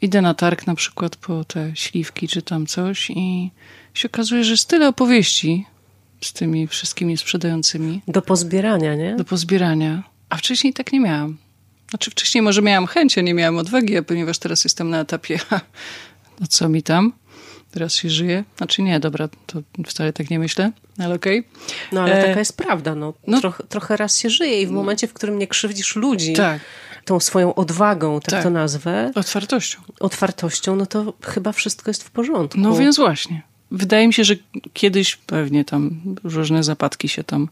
Speaker 2: Idę na targ na przykład po te śliwki czy tam coś i się okazuje, że jest tyle opowieści z tymi wszystkimi sprzedającymi.
Speaker 1: Do pozbierania, nie?
Speaker 2: Do pozbierania. A wcześniej tak nie miałam. Znaczy wcześniej może miałam chęć, a nie miałam odwagi, a ponieważ teraz jestem na etapie, <laughs> no co mi tam, teraz się żyje. Znaczy nie, dobra, to wcale tak nie myślę, ale okej. Okay.
Speaker 1: No ale e... taka jest prawda, no. no. Troch, trochę raz się żyje i w momencie, w którym nie krzywdzisz ludzi,
Speaker 2: tak
Speaker 1: tą swoją odwagą, tak, tak, to nazwę.
Speaker 2: Otwartością.
Speaker 1: Otwartością, no to chyba wszystko jest w porządku.
Speaker 2: No więc właśnie. Wydaje mi się, że kiedyś pewnie tam różne zapadki się tam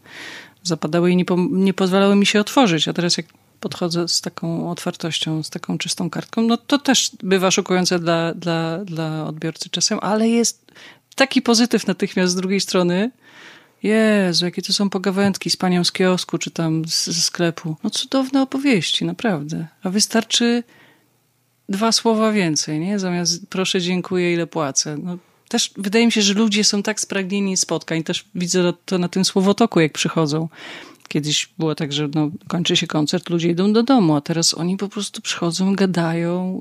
Speaker 2: zapadały i nie, po, nie pozwalały mi się otworzyć, a teraz jak podchodzę z taką otwartością, z taką czystą kartką, no to też bywa szokujące dla, dla, dla odbiorcy czasem, ale jest taki pozytyw natychmiast z drugiej strony, Jezu, jakie to są pogawędki z panią z kiosku, czy tam ze sklepu. No cudowne opowieści, naprawdę. A wystarczy dwa słowa więcej, nie? Zamiast proszę, dziękuję, ile płacę. No, też wydaje mi się, że ludzie są tak spragnieni spotkań. Też widzę to na tym słowotoku, jak przychodzą. Kiedyś było tak, że no, kończy się koncert, ludzie idą do domu, a teraz oni po prostu przychodzą, gadają,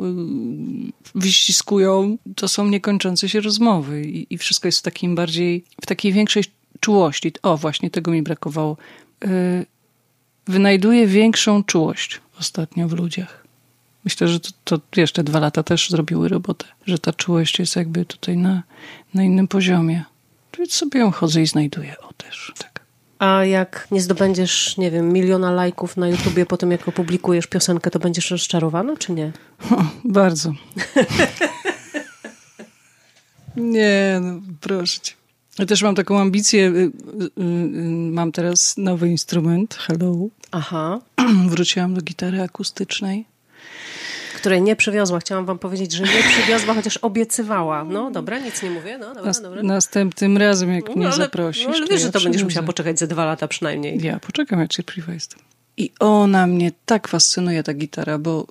Speaker 2: yy, wyściskują. To są niekończące się rozmowy i, i wszystko jest w takim bardziej, w takiej większej czułości. O, właśnie tego mi brakowało. Yy, wynajduję większą czułość ostatnio w ludziach. Myślę, że to, to jeszcze dwa lata też zrobiły robotę, że ta czułość jest jakby tutaj na, na innym poziomie. Więc sobie ją chodzę i znajduję. O, też tak.
Speaker 3: A jak nie zdobędziesz, nie wiem, miliona lajków na YouTubie po tym, jak opublikujesz piosenkę, to będziesz rozczarowana, czy nie?
Speaker 2: O, bardzo. nie, no proszę cię. Ja też mam taką ambicję. Y, y, y, mam teraz nowy instrument, Hello.
Speaker 3: Aha.
Speaker 2: Wróciłam do gitary akustycznej
Speaker 3: której nie przywiozła. Chciałam wam powiedzieć, że nie przywiozła, chociaż obiecywała. No dobra, nic nie mówię. No, dobra,
Speaker 2: Nas, dobra. Następnym razem, jak no, mnie ale, zaprosisz. No,
Speaker 3: ale wiesz, że to będziesz musiała poczekać ze dwa lata przynajmniej.
Speaker 2: Ja poczekam, jak cierpliwa jestem. I ona mnie tak fascynuje, ta gitara, bo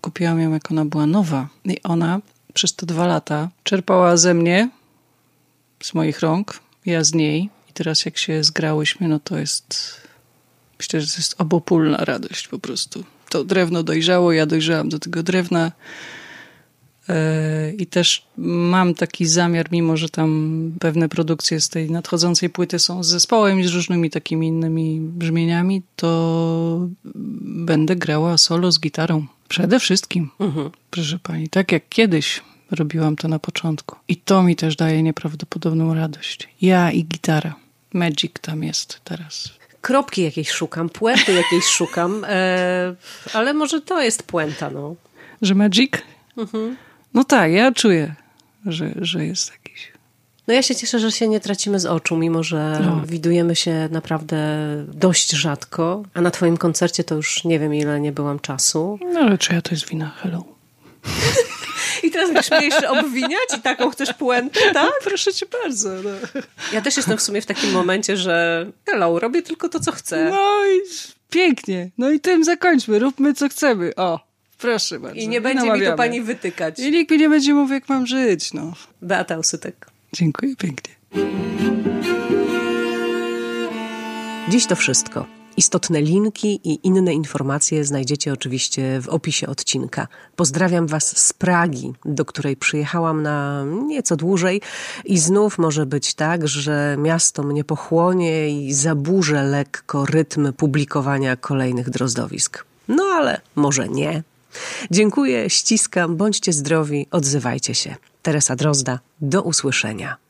Speaker 2: kupiłam ją, jak ona była nowa. I ona przez te dwa lata czerpała ze mnie, z moich rąk, ja z niej. I teraz jak się zgrałyśmy, no to jest... Myślę, że to jest obopólna radość po prostu to drewno dojrzało, ja dojrzałam do tego drewna. E, I też mam taki zamiar, mimo że tam pewne produkcje z tej nadchodzącej płyty są z zespołem i z różnymi takimi innymi brzmieniami, to będę grała solo z gitarą. Przede wszystkim, mhm. proszę pani, tak jak kiedyś robiłam to na początku. I to mi też daje nieprawdopodobną radość. Ja i gitara. Magic tam jest teraz
Speaker 3: kropki jakiejś szukam, puenty jakiejś szukam, e, ale może to jest puenta, no.
Speaker 2: Że magic? Mhm. No tak, ja czuję, że, że jest jakiś.
Speaker 3: No ja się cieszę, że się nie tracimy z oczu, mimo że no. widujemy się naprawdę dość rzadko, a na twoim koncercie to już nie wiem ile nie byłam czasu.
Speaker 2: No ale czy ja to jest wina? Hello. <laughs>
Speaker 3: I teraz będziesz mnie jeszcze obwiniać i taką chcesz puentę, <laughs> tak?
Speaker 2: Proszę cię bardzo. No.
Speaker 3: Ja też jestem w sumie w takim momencie, że hello, robię tylko to, co chcę.
Speaker 2: No i pięknie. No i tym zakończmy. Róbmy, co chcemy. O, proszę bardzo.
Speaker 3: I nie będzie mi to pani wytykać.
Speaker 2: I nikt mi nie będzie mówił, jak mam żyć, no.
Speaker 3: Beata Usytek.
Speaker 2: Dziękuję pięknie.
Speaker 1: Dziś to wszystko. Istotne linki i inne informacje znajdziecie oczywiście w opisie odcinka. Pozdrawiam Was z Pragi, do której przyjechałam na nieco dłużej i znów może być tak, że miasto mnie pochłonie i zaburzę lekko rytm publikowania kolejnych drozdowisk. No ale może nie. Dziękuję, ściskam, bądźcie zdrowi, odzywajcie się. Teresa Drozda, do usłyszenia.